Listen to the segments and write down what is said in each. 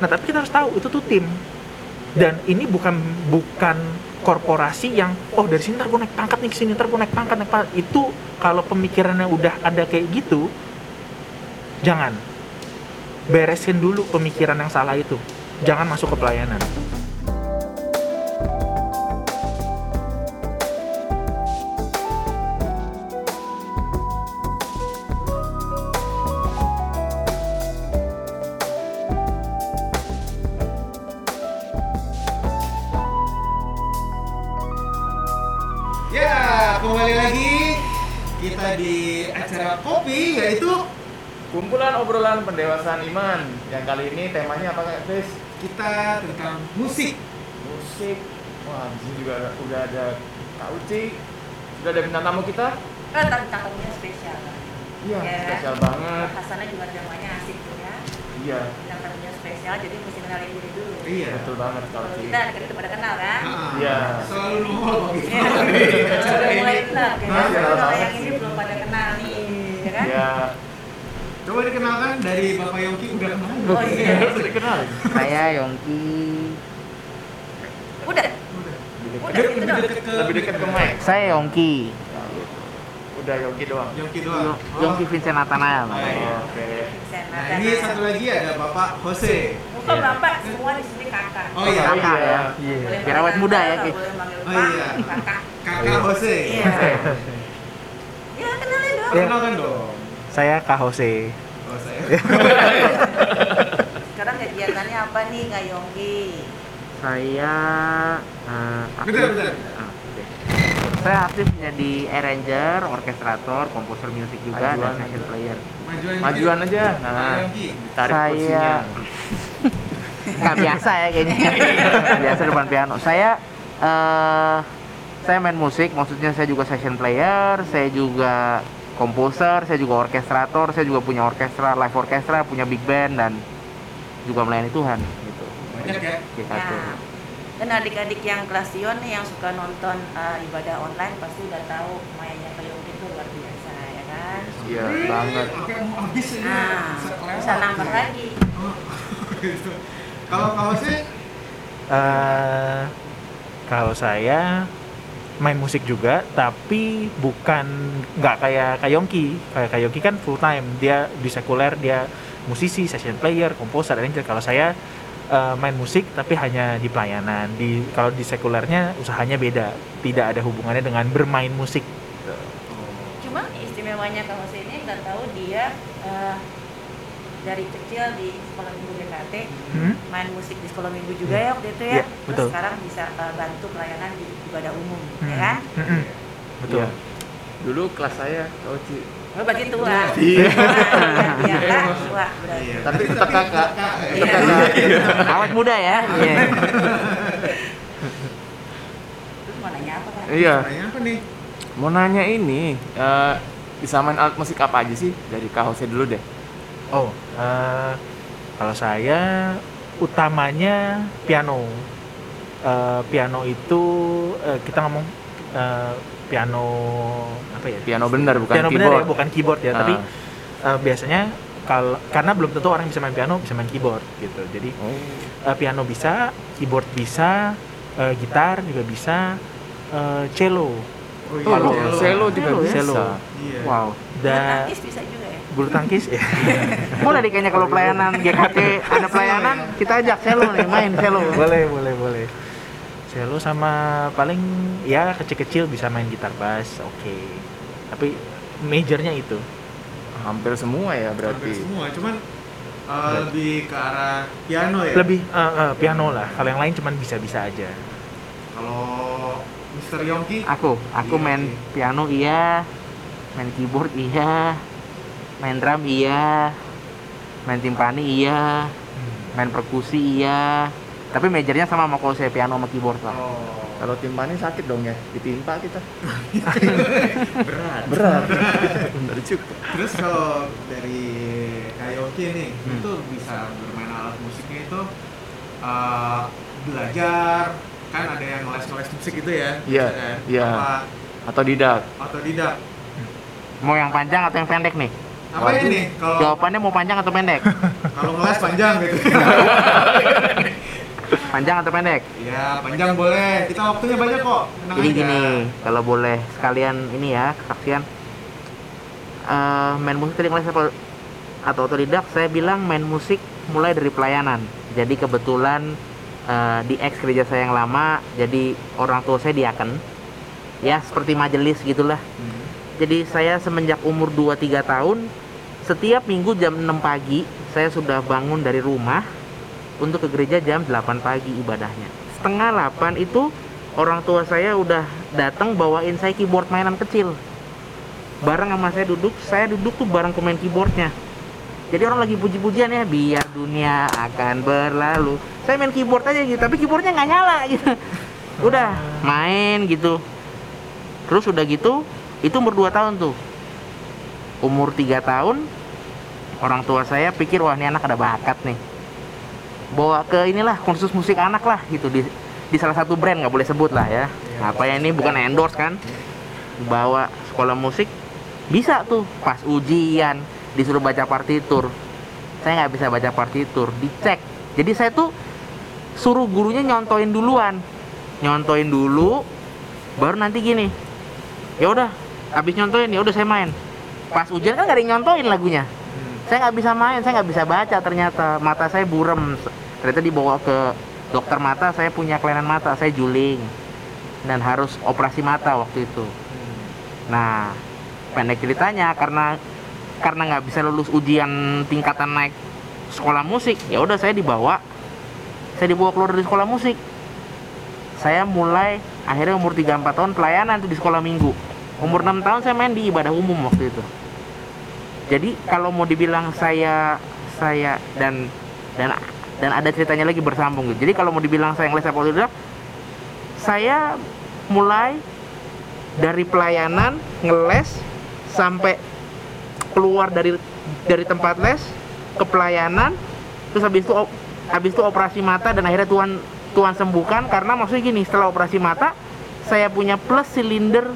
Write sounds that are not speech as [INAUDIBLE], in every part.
Nah, tapi kita harus tahu itu tuh tim. Dan ini bukan bukan korporasi yang oh dari sini ntar gue naik pangkat nih sini ntar gue naik pangkat naik pangkat. Itu kalau pemikirannya udah ada kayak gitu jangan. Beresin dulu pemikiran yang salah itu. Jangan masuk ke pelayanan obrolan pendewasaan iman. Yang kali ini temanya apa Kak Chris? kita tentang musik. Musik. Wah, di sini juga ada, udah ada Kak Uci. Sudah ada bintang tamu kita? kan tamunya spesial Iya, Ya. spesial banget. bahasannya juga temanya asik tuh ya Iya, bintang tamunya spesial jadi mesti kenalin diri dulu Iya. betul banget Kak kalau Uci. kita kita pada kenal kan Ah, Iya. Selalu nongol gitu. Iya, sudah mulai kenal Nah, kalau yang ini belum pada kenal nih ya kan Iya. Coba dikenalkan dari Bapak Yongki udah kenal. oh iya Sudah dikenal. Saya Yongki. udah Udah. udah Lebih dekat ke Lebih dekat ke mic. Saya Yongki. Udah Yogi doang. Yongki doang. Yo- Yongki Vincent Nathanael. Oh, iya. Oke. Vincent Nah, ini satu lagi ada Bapak Jose. bukan bapak semua di sini kakak Oh iya. Kakak ya. Boleh Biar awet muda ya, Ki. Oh, iya. kakak Kakak Jose. iya [LAUGHS] ya kenalin dong Iya. Kenalkan dong. Saya Kak Jose Oh, saya. [LAUGHS] sekarang kegiatannya apa nih kak Yongki Saya eh, aktif. Bentar, bentar. Oke. Saya aktif menjadi arranger, orkestrator, komposer musik juga Majuan dan session player. Majuan, Majuan aja. Nah, Yongki. tarik Saya- kursinya. [LAUGHS] Nggak biasa ya kayaknya. [LAUGHS] Biasa depan piano. Saya eh saya main musik, maksudnya saya juga session player, saya juga komposer, saya juga orkestrator, saya juga punya orkestra, live orkestra, punya big band dan juga melayani Tuhan gitu. Banyak ya. Nah, dan adik-adik yang kelas Sion nih yang suka nonton uh, ibadah online pasti udah tahu mayanya Kak Yongki itu luar biasa ya kan. Iya, banget. Oke, mau habis ini. Nah, bisa nambah lagi. Oh, [LAUGHS] gitu. Kalau Kak Jose Eh, kalau saya main musik juga tapi bukan nggak kayak Kayongki. Kayak Kayongki kan full time. Dia di sekuler dia musisi session player komposer arranger. Kalau saya eh, main musik tapi hanya di pelayanan. Di kalau di sekulernya usahanya beda. Tidak ada hubungannya dengan bermain musik. Cuma istimewanya Kak Jose ini nggak tahu dia uh, dari kecil di sekolah minggu JKT Hmm? main musik di sekolah minggu juga ya waktu itu ya. Iya, Terus betul. sekarang bisa uh, bantu pelayanan di ibadah umum, ya Hmm. kan? Mm-mm. betul Iya. Dulu kelas saya, Kak Uci. Oh, berarti tua. Iya. Iya, Kak, tua berarti. Iya. Tapi tetap kakak. Iya. Tetap kakak. Awet muda ya. Iya. Terus mau nanya apa, Kak? Iya. Nanya apa nih? Mau nanya ini, eh, bisa main alat musik apa aja sih? Dari Kak Jose dulu deh. Oh eh, kalau saya utamanya piano Eh, piano itu eh, kita ngomong eh, piano apa ya Piano bener bukan piano keyboard. bener ya bukan keyboard ya Ah. tapi eh, biasanya kalau karena belum tentu orang bisa main piano bisa main keyboard gitu jadi Oh. eh, piano bisa keyboard bisa eh, gitar juga bisa eh, cello Oh, iya, Kalau cello. cello juga Cello ya? bisa. Cello. Iya. wow Bulu dan bisa juga ya? Bulu tangkis ya Boleh deh kayaknya kalau pelayanan GKT ada pelayanan kita ajak selo nih main selo. boleh boleh boleh cello sama paling ya kecil-kecil bisa main gitar bass oke tapi majornya itu Hampir semua ya Hampir berarti. semua, cuman uh, lebih ke arah piano ya. lebih eh, eh, piano lah kalau yang lain cuman bisa-bisa aja Kalau Mr. Yongki Aku, aku Iya, main iya. piano iya, main keyboard iya, main drum iya, main timpani iya, main perkusi iya. Tapi majornya sama sama kalau saya piano sama keyboard lah. Oh, Kalau timpani sakit dong ya, ditimpa kita. berat. Berat. Bener juga. Terus kalau dari karaoke nih, Hmm. itu bisa bermain alat musiknya itu uh, belajar, kan ada yang les-les musik gitu ya? Iya, kan? iya. Atau didak. otodidak? Mau yang panjang atau yang pendek nih? Apa ini kalau Jawabannya mau panjang atau pendek? [LAUGHS] kalau ngeles panjang gitu? [LAUGHS] Panjang atau pendek? ya panjang boleh. Kita waktunya banyak kok. Tenang Jadi aja. gini, kalau boleh sekalian ini ya, kesaksian eh, main musik tadi ngeles apa atau otodidak, saya bilang main musik mulai dari pelayanan. Jadi kebetulan eh, di ex gereja saya yang lama, jadi orang tua saya diaken. Ya, seperti majelis gitulah. Hmm. Jadi saya semenjak umur 2-3 tahun, setiap minggu jam 6 pagi, saya sudah bangun dari rumah untuk ke gereja jam 8 pagi ibadahnya. Setengah 8 itu orang tua saya udah datang bawain saya keyboard mainan kecil. Bareng sama saya duduk, saya duduk tuh bareng pemain keyboardnya. Jadi orang lagi puji-pujian ya, biar dunia akan berlalu. Saya main keyboard aja gitu, tapi keyboardnya nggak nyala gitu. Udah main gitu. Terus udah gitu, itu umur 2 tahun tuh. Umur 3 tahun, orang tua saya pikir wah ini anak ada bakat nih. Bawa ke inilah kursus musik anak lah gitu di di salah satu brand nggak boleh sebut lah ya. Apa ya ini bukan endorse kan? Bawa sekolah musik bisa tuh pas ujian disuruh baca partitur. Saya nggak bisa baca partitur, dicek. Jadi saya tuh suruh gurunya nyontoin duluan, nyontoin dulu, baru nanti gini. Ya udah, habis nyontoin ya udah saya main. Pas ujian kan nggak ada yang nyontoin lagunya saya nggak bisa main, saya nggak bisa baca ternyata mata saya burem. Ternyata dibawa ke dokter mata, saya punya kelainan mata, saya juling dan harus operasi mata waktu itu. Nah, pendek ceritanya karena karena nggak bisa lulus ujian tingkatan naik sekolah musik, ya udah saya dibawa, saya dibawa keluar dari sekolah musik. Saya mulai akhirnya umur 3-4 tahun pelayanan tuh di sekolah minggu. Umur 6 tahun saya main di ibadah umum waktu itu jadi kalau mau dibilang saya saya dan dan dan ada ceritanya lagi bersambung gitu. Jadi kalau mau dibilang saya apa tidak, saya mulai dari pelayanan ngeles sampai keluar dari dari tempat les ke pelayanan terus habis itu habis itu operasi mata dan akhirnya Tuhan Tuhan sembuhkan karena maksudnya gini setelah operasi mata saya punya plus silinder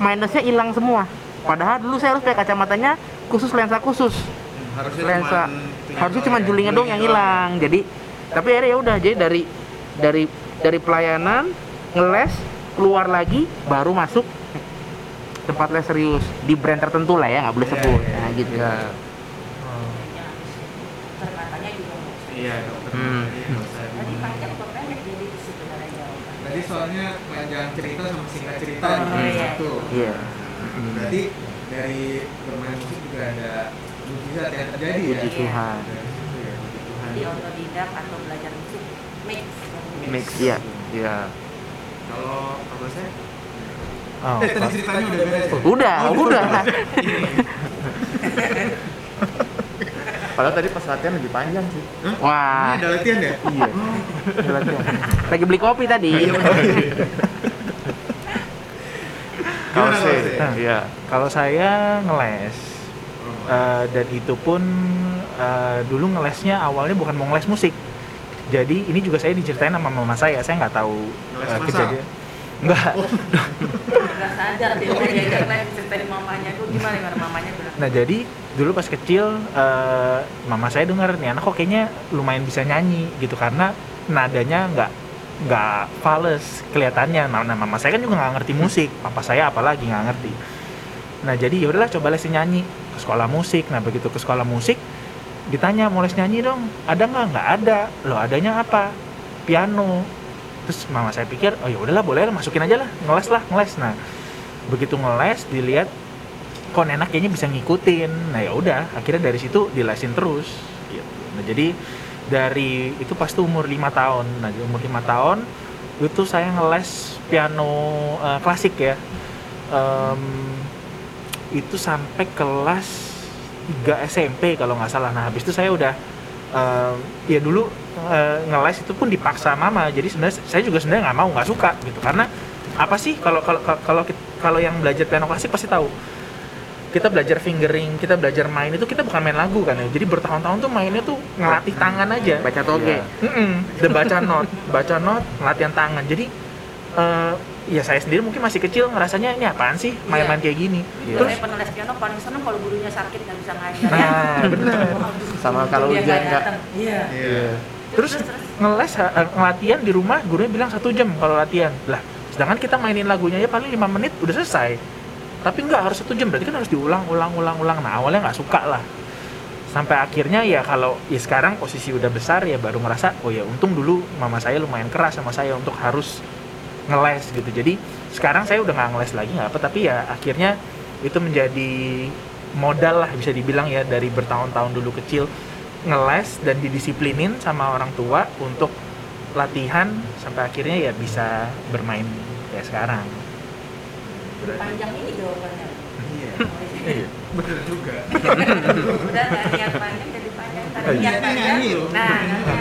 minusnya hilang semua padahal dulu saya harus pakai kacamatanya khusus lensa khusus harusnya lensa cuman harusnya cuma julingnya doang yang hilang jadi tapi akhirnya ya udah jadi dari dari dari pelayanan ngeles keluar lagi baru masuk tempat les serius di brand tertentu lah ya nggak boleh Iya, sebut iya, nah gitu Ya. Mau. Iya, dokter. Hmm. Iya, nggak usah Tadi panjang pendek jadi sebenarnya jawaban. Tadi soalnya panjang cerita sama singkat cerita Oh, gitu, iya. satu. Iya. Berarti dari bermain musik juga ada mujizat yang terjadi ya. Puji Tuhan. Ya, puji Tuhan. Di otodidak atau belajar musik mix. Mix. Iya. Iya. Kalau kalau saya Oh, eh, tadi ceritanya udah beres. ya? udah Oh, udah [LAUGHS] Padahal tadi pas latihan lebih panjang sih. wah Ini ada latihan ya? Iya. lagi beli kopi tadi Iya, Kalau Gimana, saya, iya. Kalau saya ngeles eh, dan itu pun eh, dulu ngelesnya awalnya bukan mau ngeles musik. Jadi ini juga saya diceritain sama mama saya. Saya nggak tahu masak? kejadian. Enggak. Gak sadar dia udah diajak les ceritain mamanya tuh gimana gimana mamanya bilang. Nah jadi dulu pas kecil eh, mama saya dengar nih anak kok kayaknya lumayan bisa nyanyi gitu karena nadanya nggak nggak fals kelihatannya. Nah, nah, mama saya kan juga nggak ngerti musik, papa saya apalagi nggak ngerti. Nah jadi ya udahlah coba lesin nyanyi ke sekolah musik. Nah begitu ke sekolah musik ditanya mau les nyanyi dong, ada nggak? Nggak ada. Loh adanya apa? Piano. Terus mama saya pikir oh ya udahlah boleh lah masukin aja lah ngeles lah ngeles. Nah begitu ngeles dilihat kok enak kayaknya bisa ngikutin. Nah ya udah akhirnya dari situ dilesin terus gitu. Nah jadi dari itu pas tuh umur lima tahun. Nah di umur lima tahun itu saya ngeles piano eh, klasik ya. Em, itu sampai kelas 3 SMP kalau nggak salah. Nah habis itu saya udah em, ya dulu eh, ngeles itu pun dipaksa mama jadi sebenarnya saya juga sebenarnya nggak mau nggak suka gitu karena apa sih kalau kalau kalau kalau yang belajar piano klasik pasti tahu kita belajar fingering, kita belajar main itu kita bukan main lagu kan ya. Jadi bertahun-tahun tuh mainnya tuh ngelatih tangan aja. baca toge Iya. Mm-mm, the baca not, baca not, latihan tangan. Jadi eh, ya saya sendiri mungkin masih kecil ngerasanya ini apaan sih main-main kayak gini Iya. Terus pernah les piano paling seneng kalau gurunya sakit nggak bisa ngajar ya. nah bener [LAUGHS] [LAUGHS] Sama kalau Dia ujian nggak. Iya. Iya. terus ngeles eh, ngelatihan di rumah gurunya bilang satu jam kalau latihan lah sedangkan kita mainin lagunya ya paling lima menit udah selesai tapi nggak harus satu jam berarti kan harus diulang ulang ulang ulang nah awalnya nggak suka lah sampai akhirnya ya kalau ya sekarang posisi udah besar ya baru ngerasa oh ya untung dulu mama saya lumayan keras sama saya untuk harus ngeles gitu jadi sekarang saya udah nggak ngeles lagi nggak apa tapi ya akhirnya itu menjadi modal lah bisa dibilang ya dari bertahun-tahun dulu kecil ngeles dan didisiplinin sama orang tua untuk latihan sampai akhirnya ya bisa bermain kayak sekarang. Panjang ini jawabannya. Iya. Bener juga. Udah niat panjang jadi iya. nyanyi loh. Nah,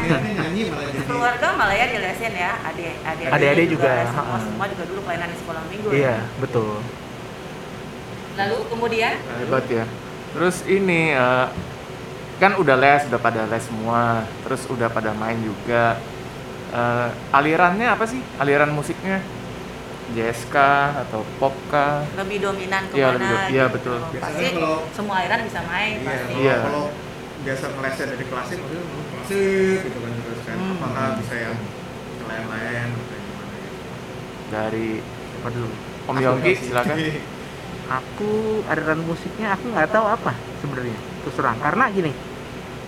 Niatnya nyanyi malah jadi. keluarga malah ya dilesin ya adik adik Adik-adik juga, semua ha-ha. semua juga dulu pelayanan di sekolah minggu Iya, betul. lalu kemudian Hebat ya. Terus ini eh, kan udah les, udah pada les semua. Terus udah pada main juga. Eh, alirannya apa sih? Aliran musiknya? Jazz kah atau pop kah? lebih dominan ke mana Iya, lebih do- iya, gitu. betul. pasti Biasanya kalau- semua aliran bisa main Iya, pasti Iya. kalau biasa ngelesnya dari klasik, maksudnya oh, klasik gitu kan terus kan. Hmm. Apakah bisa yang lain-lain atau gimana? Dari Apa dulu? Om kasih. silakan. Aku aliran musiknya aku nggak tahu apa sebenarnya terus terang karena gini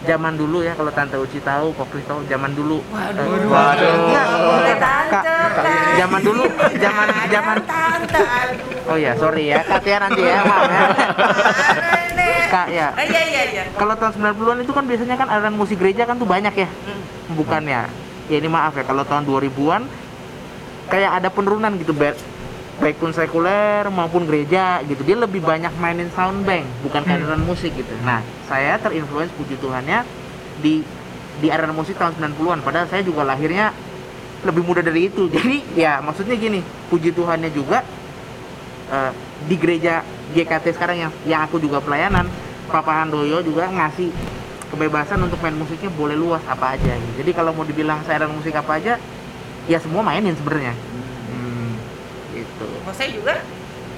zaman dulu ya kalau tante Uci tahu Kokri tahu zaman dulu Waduh. eh, Waduh. enggak, boleh Kak, tante Kak. zaman dulu zaman zaman tante oh ya sorry ya Kak Tia nanti ya maaf ya [LAUGHS] Kak ya. Eh, iya iya iya. Kalau tahun 90-an itu kan biasanya kan aliran musik gereja kan tuh banyak ya? Hmm. bukannya? Ya ini maaf ya kalau tahun 2000-an kayak ada penurunan gitu baik baik pun sekuler maupun gereja gitu. Dia lebih banyak mainin sound bank bukan Hmm. aliran musik gitu. Nah saya terinfluence puji Tuhannya di di aliran musik tahun 90-an padahal saya juga lahirnya lebih muda dari itu. Jadi ya maksudnya gini puji Tuhannya juga eh, di gereja GKT sekarang yang yang aku juga pelayanan Papa Handoyo juga ngasih kebebasan untuk main musiknya boleh luas apa aja gitu. jadi kalau mau dibilang saya aliran musik apa aja ya semua mainin sebenarnya Hmm. gitu Kalau saya juga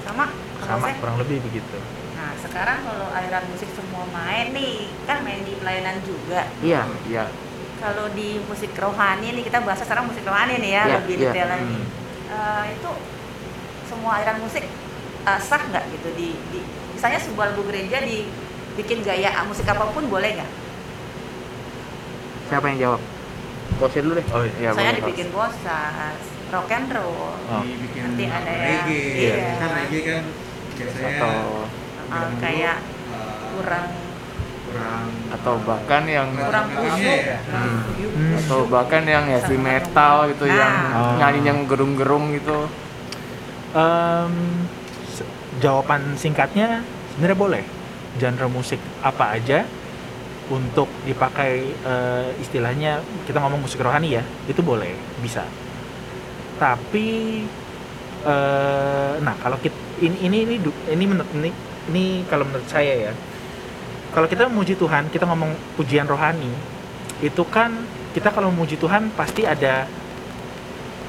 sama Sama saya kurang lebih begitu. nah sekarang kalau aliran musik semua main nih kan main di pelayanan juga iya Iya. kalau di musik rohani nih kita bahas sekarang musik rohani nih ya Iya, lebih iya. detail lagi Hmm. Eh, itu semua aliran musik eh, sah nggak gitu di, di misalnya sebuah lagu gereja dibikin gaya musik apa pun boleh nggak? siapa yang jawab bosnya dulu deh Oh iya. Iya, Saya boleh, dibikin bosas, rock and roll, Oh. Dibikin Nanti ada yang- reggae. iya. Kan reggae kan biasanya Atau dulu, kayak eh, kurang kurang atau bahkan yang kurang kusuk, ya. Hmm. Hmm. atau bahkan yang heavy metal gitu Nah. yang Oh. nyanyi yang gerung-gerung gitu. Em, se- jawaban singkatnya sebenarnya boleh. Genre musik apa aja untuk dipakai eh, istilahnya kita ngomong musik rohani ya, itu boleh, bisa. Tapi eh, nah kalau kita ini ini ini ini menurut ini, ini kalau menurut saya ya. Kalau kita memuji Tuhan, kita ngomong pujian rohani, itu kan kita kalau memuji Tuhan pasti ada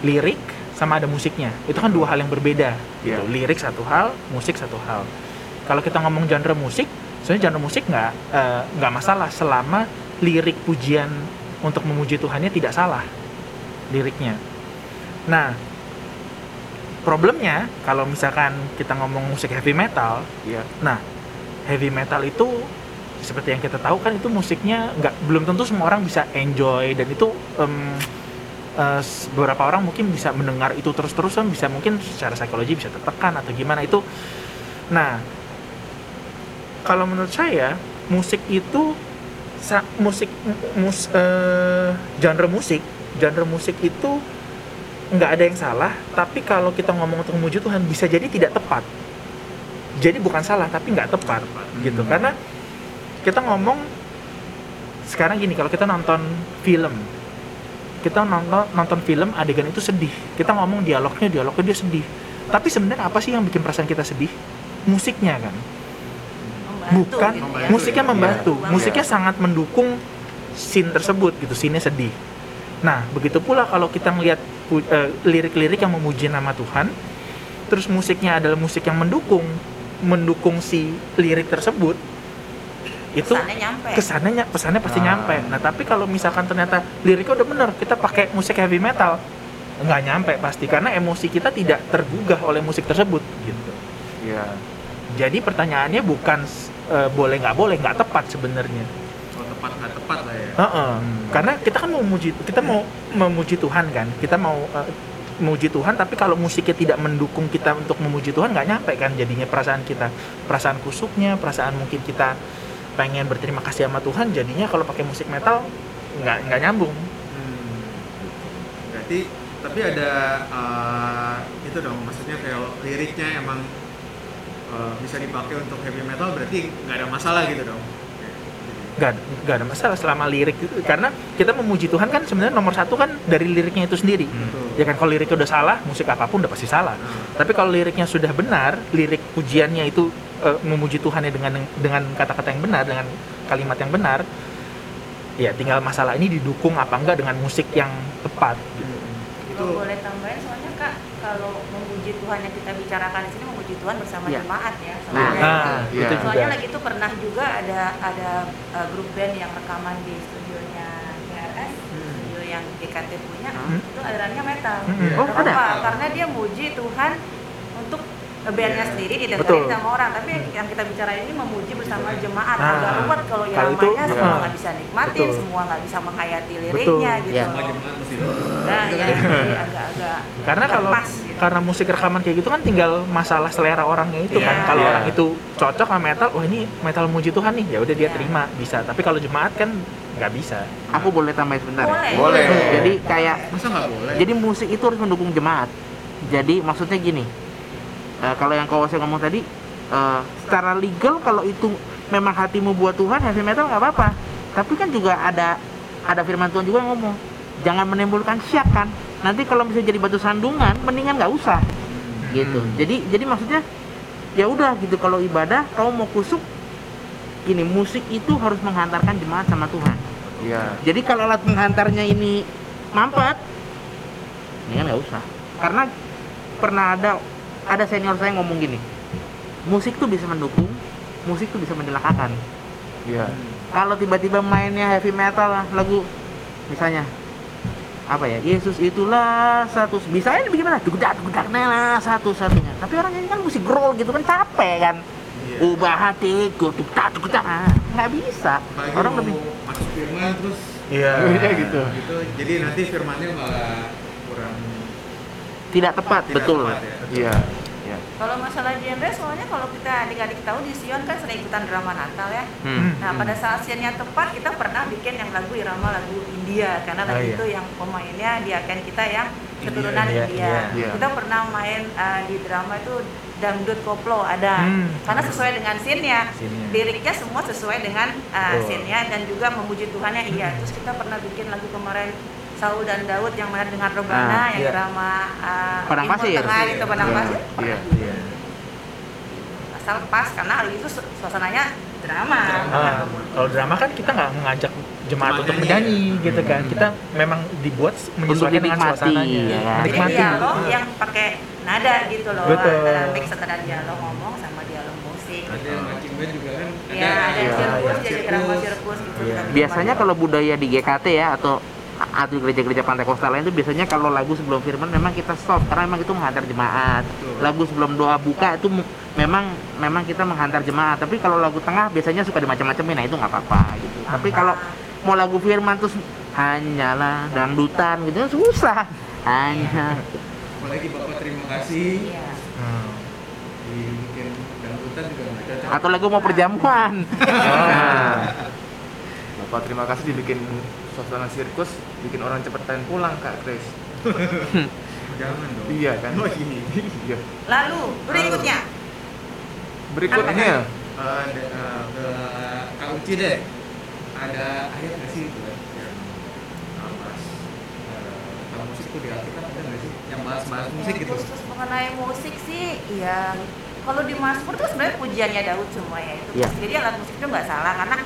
lirik sama ada musiknya. Itu kan dua hal yang berbeda. Gitu. Iya. Lirik satu hal, musik satu hal. Kalau kita ngomong genre musik, sebenarnya genre musik nggak eh, nggak masalah selama lirik pujian untuk memuji Tuhannya tidak salah liriknya. Nah, problemnya kalau misalkan kita ngomong musik heavy metal, Iya. Nah, heavy metal itu seperti yang kita tahu kan itu musiknya nggak belum tentu semua orang bisa enjoy dan itu em, eh, beberapa orang mungkin bisa mendengar itu terus-terusan bisa mungkin secara psikologi bisa tertekan atau gimana itu. Nah, kalau menurut saya musik itu sa- musik mus, eh, genre musik genre musik itu nggak ada yang salah tapi kalau kita ngomong untuk memuji Tuhan bisa jadi tidak tepat jadi bukan salah tapi nggak tepat gitu Hmm. karena kita ngomong sekarang gini kalau kita nonton film kita nonton nonton film adegan itu sedih. Kita ngomong dialognya dialognya dia sedih. Tapi sebenarnya apa sih yang bikin perasaan kita sedih? Musiknya kan? Membantu bukan gitu ya. musiknya Iya. membantu. Membantu musiknya banget. sangat mendukung scene tersebut gitu. Scene sedih. Nah, begitu pula kalau kita melihat pu- eh, lirik-lirik yang memuji nama Tuhan, terus musiknya adalah musik yang mendukung mendukung si lirik tersebut, itu Kesannya nyampe. kesannya ny- pesannya pasti Ah. nyampe. Nah, tapi kalau misalkan ternyata liriknya udah bener, kita pakai musik heavy metal, nggak nyampe pasti karena emosi kita tidak tergugah oleh musik tersebut gitu. Iya. Jadi pertanyaannya bukan eh, boleh nggak boleh, nggak tepat sebenarnya. tepat nggak tepat lah ya Heeh. Karena kita kan mau memuji, kita mau memuji Tuhan kan, kita mau eh, memuji Tuhan, tapi kalau musiknya tidak mendukung kita untuk memuji Tuhan, nggak nyampe kan jadinya perasaan kita, perasaan kusuknya, perasaan mungkin kita pengen berterima kasih sama Tuhan, jadinya kalau pakai musik metal nggak nggak nyambung. Hmm. Berarti tapi ada eh, itu dong maksudnya kayak liriknya emang eh, bisa dipakai untuk heavy metal berarti nggak ada masalah gitu dong. nggak nggak ada masalah selama lirik itu karena kita memuji Tuhan kan sebenarnya nomor satu kan dari liriknya itu sendiri Betul. ya kan kalau liriknya udah salah musik apa pun udah pasti salah Nah, tapi kalau liriknya sudah benar lirik pujiannya itu eh, memuji Tuhannya dengan dengan kata-kata yang benar dengan kalimat yang benar ya tinggal masalah ini didukung apa enggak dengan musik yang tepat itu Kalau boleh tambahin soalnya kak kalau memuji Tuhan yang kita bicarakan di sini memuji Tuhan bersama Iya. jemaat ya. Nah, Soalnya, nah Iya. itu soalnya juga lagi itu pernah juga ada ada uh, grup band yang rekaman di studionya KRS, Hmm. studio yang GKT punya, Hmm. itu alirannya metal. Hmm. Oh, Kenapa? ada? Karena dia muji Tuhan untuk bandnya Iya. sendiri Betul. didengarin sama orang, tapi yang, yang kita bicara ini memuji bersama jemaat. Nah, Agak ruwet kalau kalau itu, semua iya. nggak bisa nikmatin, Betul. semua nggak bisa menghayati Betul. liriknya gitu. Iya. semua jemaat mesti Nah, ya, jadi agak-agak [LAUGHS] karena nggak kalau pas gitu. karena musik rekaman kayak gitu kan tinggal masalah selera orangnya itu kan Iya. kalau Iya. orang itu cocok sama metal oh ini metal muji Tuhan nih ya udah dia Iya. terima bisa tapi kalau jemaat kan nggak bisa Aku boleh tambahin sebentar ya? Boleh. Boleh. Jadi kayak masa nggak boleh Jadi musik itu harus mendukung jemaat. Jadi maksudnya gini, eh, kalau yang kau ngomong tadi, eh, secara legal kalau itu memang hatimu buat Tuhan, heavy metal nggak apa-apa. Tapi kan juga ada ada firman Tuhan juga yang ngomong, jangan menimbulkan syak kan. Nanti kalau misalnya jadi batu sandungan, mendingan nggak usah. Gitu. Hmm. Jadi jadi maksudnya ya udah gitu kalau ibadah kamu mau kusuk gini musik itu harus menghantarkan jemaat sama Tuhan. Iya. Jadi kalau alat penghantarnya ini mampet, ini nggak usah. Karena pernah ada ada senior saya ngomong gini, musik tuh bisa mendukung, musik tuh bisa mencelakakan. Iya. Kalau tiba-tiba mainnya heavy metal lah, lagu misalnya apa ya Yesus itulah satu bisa aja bagaimana dugedak dugedak lah satu satunya tapi orang ini kan musik growl gitu kan capek kan Iya. ubah hatiku dugedak dugedak Ah, nggak bisa orang mau lebih masuk firman terus iya [LAUGHS] Iya gitu. gitu jadi nanti firmannya malah kurang tidak tepat tidak betul tepat ya. Iya. Iya. Kalau masalah genre, soalnya kalau kita adik-adik tahu di Sion kan sering ikutan drama Natal ya. Hmm. Nah pada saat scene-nya tepat kita pernah bikin yang lagu irama lagu India karena Oh, lagu iya. itu yang pemainnya dia akan kita yang keturunan India, India. iya, iya. Kita pernah main uh, di drama itu dangdut koplo ada Hmm. karena sesuai dengan. Scene-nya. Liriknya semua sesuai dengan uh, Oh. scene-nya dan juga memuji Tuhannya iya. Terus kita pernah bikin lagu kemarin Saul dan Daud yang mana dengan Ah, rebana yang iya. drama uh, Padang Timur Pasir. Tengah itu padang Iya, pasir. iya. iya asal pas karena hari itu su- suasananya drama. Ah, kalau drama kan kita nggak mengajak jemaat Cuma untuk nyanyi. menyanyi gitu kan kita memang dibuat menyesuaikan dengan suasananya ya kan? Jadi menikmati dialog Ah. yang pakai nada gitu loh Betul. antara mix antara dialog ngomong sama dialog musik. ada yang marching band juga kan Ya, ada Iya, sirkus, iya. jadi drama sirkus gitu. Iya. kita biasanya kalau budaya di GKT ya atau atau gereja-gereja pantai kostal lain itu biasanya kalau lagu sebelum firman memang kita stop karena memang itu menghantar jemaat. Betul. Lagu sebelum doa buka itu memang memang kita menghantar jemaat. Tapi kalau lagu tengah biasanya suka dimacam-macamin, nah itu nggak apa-apa gitu. Tapi kalau mau lagu firman terus hanyalah dangdutan gitu susah. Hanya apalagi bapak terima kasih Iya. Hmm. dibikin dangdutan juga nggak cocok atau lagu mau perjamuan. [LAUGHS] Nah. Bapak terima kasih dibikin suasana sirkus, bikin orang cepet pengen pulang Kak Chris. [LAUGHS] jangan dong. Iya kan? oh ini Iya. Lalu berikutnya. Berikutnya. Eh, ada eh, ke Kak Uci deh. Ada ayat nggak sih itu yang bahas eh, tentang musik tuh di Alkitab ada nggak sih? Yang bahas-bahas musik Yang gitu. khusus mengenai musik sih, ya kalau di Mazmur tuh sebenarnya pujiannya Daud semua ya itu. Iya. Jadi alat musik itu nggak salah karena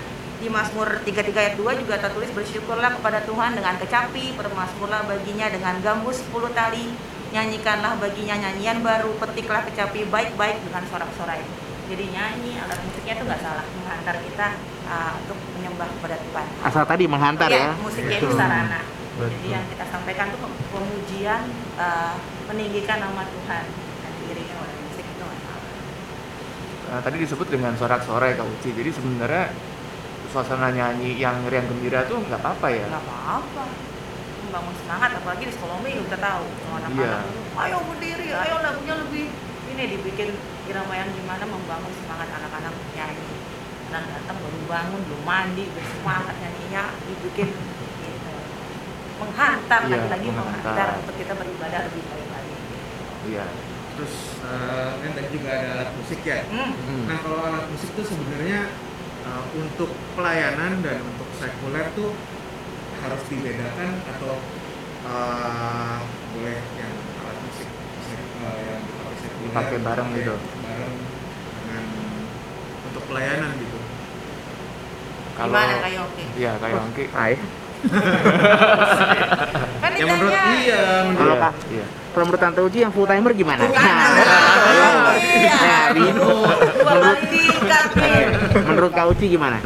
di Mazmur 33 ayat 2 juga tertulis bersyukurlah kepada Tuhan dengan kecapi, bermasmurlah baginya dengan gambus 10 tali, nyanyikanlah baginya nyanyian baru, petiklah kecapi baik-baik dengan sorak-sorai. Jadi nyanyi alat musiknya itu nggak salah menghantar kita uh, untuk menyembah kepada Tuhan. Asal tadi menghantar Iya, ya. musiknya itu Betul. sarana. Jadi Betul. yang kita sampaikan itu pemujian, uh, meninggikan nama Tuhan dan diiringi oleh musik itu nggak salah. Nah, tadi disebut dengan sorak-sorai Kak Uci. Jadi sebenarnya suasana nyanyi yang riang gembira tuh nggak apa-apa ya. nggak apa-apa membangun semangat apalagi di sekolah minggu kita tahu kalau Iya. anak-anak ayo berdiri ayo lagunya lebih ini dibikin irama yang gimana membangun semangat anak-anak nyanyi dan datang baru bangun belum mandi bersemangat nyanyinya dibikin gitu. menghantar Iya, lagi-lagi menghantar. menghantar untuk kita beribadah lebih baik lagi Iya. Terus eh, kan tadi juga ada alat musik ya. hmm. Hmm. Nah kalau alat musik tuh sebenarnya eh, untuk pelayanan dan untuk sekuler tuh harus dibedakan atau eh, boleh yang alat musik eh, yang dipakai sekuler Dipakai bareng gitu. bareng dengan untuk pelayanan gitu. gimana kayak oke Iya, kayak Yongki. Ay. Kan Ya menurut iya menurut Kalau Iya, Iya. kalau menurut Tante Uci yang full timer gimana? Bukan, Nah, iya. Nah, Aduh, dua kali diikat nih. menurut Kak Uci gimana?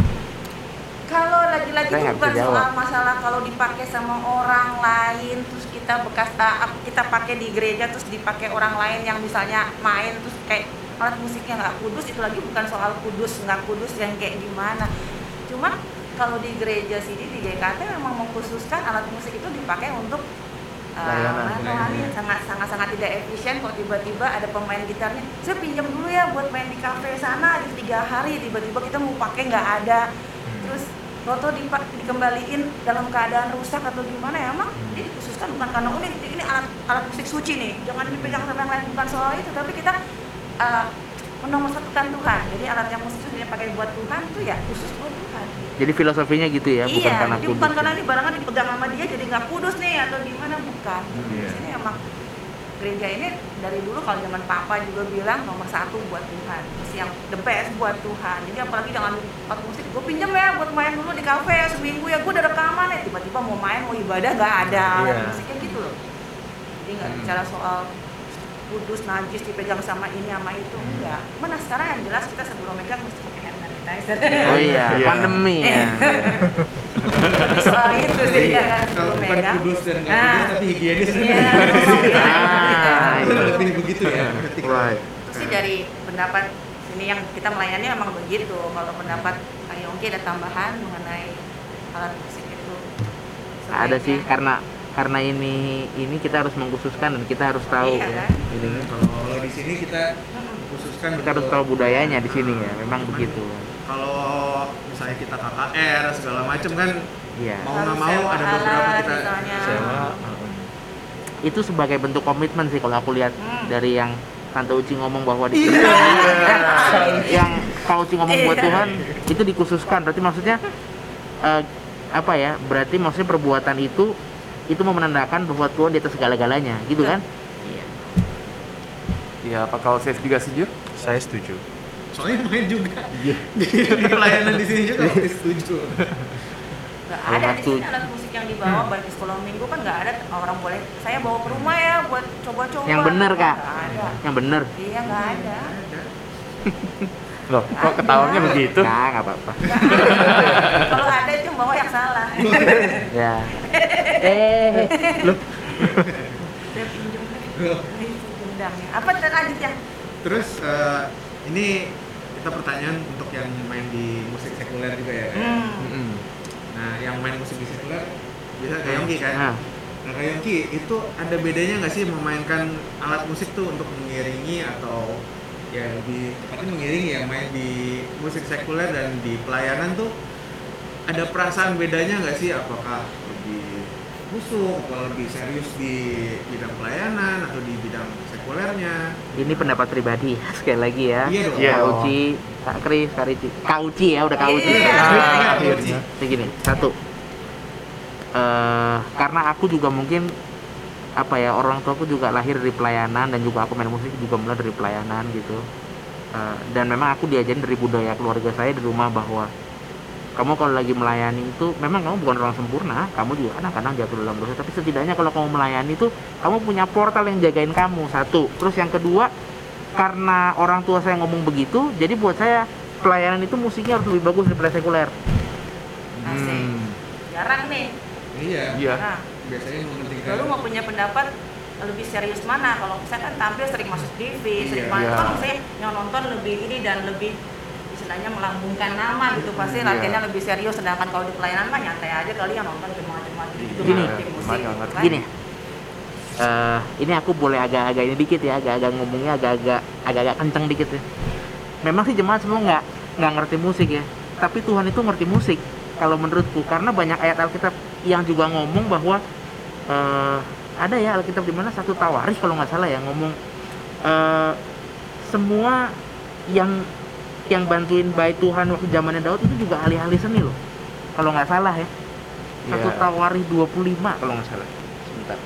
Kalau lagi-lagi itu bukan soal jawab. masalah kalau dipakai sama orang lain terus kita bekas ah, kita pakai di gereja terus dipakai orang lain yang misalnya main terus kayak alat musiknya nggak kudus itu lagi bukan soal kudus nggak kudus yang kayak gimana. Cuma kalau di gereja sini di GKT memang mengkhususkan alat musik itu dipakai untuk uh, Layanan, sangat sangat sangat tidak efisien kok tiba-tiba ada pemain gitarnya saya pinjam dulu ya buat main di kafe sana di tiga hari. Tiba-tiba kita mau pakai nggak ada. Terus foto dipak dikembaliin dalam keadaan rusak atau gimana ya emang ini dikhususkan bukan karena oh, ini, ini alat alat musik suci nih. Jangan dipegang sama yang lain bukan soal itu tapi kita uh, menomorsatukan Tuhan. Jadi alat yang musik itu dipakai buat Tuhan tuh ya khusus buat Tuhan Jadi filosofinya gitu ya, bukan iya, karena jadi kudus. bukan karena ini barangan dipegang sama dia jadi nggak kudus nih atau gimana bukan. Iya. Di sini emang gereja ini dari dulu kalau zaman papa juga bilang nomor satu buat Tuhan, terus yang the best buat Tuhan. Jadi apalagi dengan alat musik, gue pinjam ya buat main dulu di kafe seminggu ya, gue udah rekaman ya, tiba-tiba mau main mau ibadah nggak ada Iya. musiknya gitu loh. Jadi nggak Hmm. bicara soal kudus najis dipegang sama ini sama itu enggak. Mana sekarang yang jelas kita sebelum megang mesti sanitizer. Oh iya, Iya. pandemi ya. [LAUGHS] soal itu sih Iya, ya kalau bukan kudus dan nggak Nah. kudus tapi higienis Iya, [LAUGHS] Ah, Itu iya. lebih begitu ya kalau- Right. Itu sih dari pendapat sini yang kita melayani memang begitu. Kalau pendapat Kak Yongki ada tambahan mengenai alat musik itu. Ada sih karena karena ini ini kita harus mengkhususkan dan kita harus tahu Iya, ya. kan? Ini kalau kalau di sini kita Mm-mm. khususkan kita harus tahu budayanya di sini ya. Memang Cuman begitu. Kalau misalnya kita KKR segala macam kan Iya. mau nggak mau ada beberapa kita misalnya. sewa Itu sebagai bentuk komitmen sih kalau aku lihat Hmm. dari yang Tante Uci ngomong bahwa di sini [LAUGHS] yang Kak Uci ngomong buat Iya. Tuhan itu dikhususkan. Berarti maksudnya eh, apa ya? Berarti maksudnya perbuatan itu itu menandakan bahwa Tuhan di atas segala-galanya, gitu kan? Iya. Iya, apa kalau saya juga setuju? saya setuju soalnya main juga di, di pelayanan di sini juga pasti setuju Nggak ada di sini alat musik yang dibawa baik di sekolah minggu kan nggak ada orang boleh saya bawa ke rumah ya buat coba-coba. Yang bener, Kak. Nggak ada. Yang bener. Iya nggak ada. Loh, kok ketawanya begitu? Nah, nggak apa-apa. [LAUGHS] Kalau ada itu bawa yang salah. [LAUGHS] ya. Eh, Dia pinjam dendamnya. Apa lanjut yang terus eh, ini kita pertanyaan untuk yang main di musik sekuler juga ya Kak? Hmm. Nah yang main musik di sekuler biasa kayak Yongki kan nah, Nah, Yongki, itu ada bedanya nggak sih memainkan alat musik tuh untuk mengiringi atau ya lebih tepatnya mengiringi ya main di musik sekuler dan di pelayanan tuh ada perasaan bedanya nggak sih? Apakah lebih busuk atau lebih serius di bidang pelayanan atau di bidang sekulernya? ini pendapat pribadi [LAUGHS] sekali lagi ya. Iya dong. Iya Kak Kris, Kak Rici. Kak Uci ya, udah Kak Uci. Iya. Nah. Jadi gini, satu. eh karena aku juga mungkin apa ya orang tuaku juga lahir dari pelayanan dan juga aku main musik juga mulai dari pelayanan gitu Eh, dan memang aku diajarin dari budaya keluarga saya di rumah bahwa kamu kalau lagi melayani itu memang kamu bukan orang sempurna kamu juga kadang-kadang jatuh dalam dosa tapi setidaknya kalau kamu melayani itu kamu punya portal yang jagain kamu satu terus yang kedua karena orang tua saya ngomong begitu jadi buat saya pelayanan itu musiknya harus lebih bagus daripada sekuler. Hmm. Jarang nih. Iya. Iya. Nah, Biasanya mementingkan. lalu mau punya pendapat lebih serius mana? Kalau saya kan tampil sering masuk TV, sering Iya. main Iya. kan saya yang nonton lebih ini dan lebih istilahnya melambungkan nama gitu pasti Iya. latihannya lebih serius sedangkan kalau di pelayanan mah nyantai aja kali yang nonton cuma-cuma gitu Gini. tim musik gitu kan. gini eh ini aku boleh agak-agak ini dikit ya agak-agak ngomongnya agak-agak agak-agak kenceng dikit ya memang sih jemaat semua nggak nggak ngerti musik ya tapi Tuhan itu ngerti musik kalau menurutku karena banyak ayat Alkitab yang juga ngomong bahwa eh ada ya Alkitab di mana satu tawaris kalau nggak salah ya ngomong eh semua yang yang bantuin baik Tuhan waktu zamannya Daud itu juga ahli-ahli seni loh. Kalau nggak salah ya. Satu Iya. tawarih 25 kalau nggak salah. Sebentar.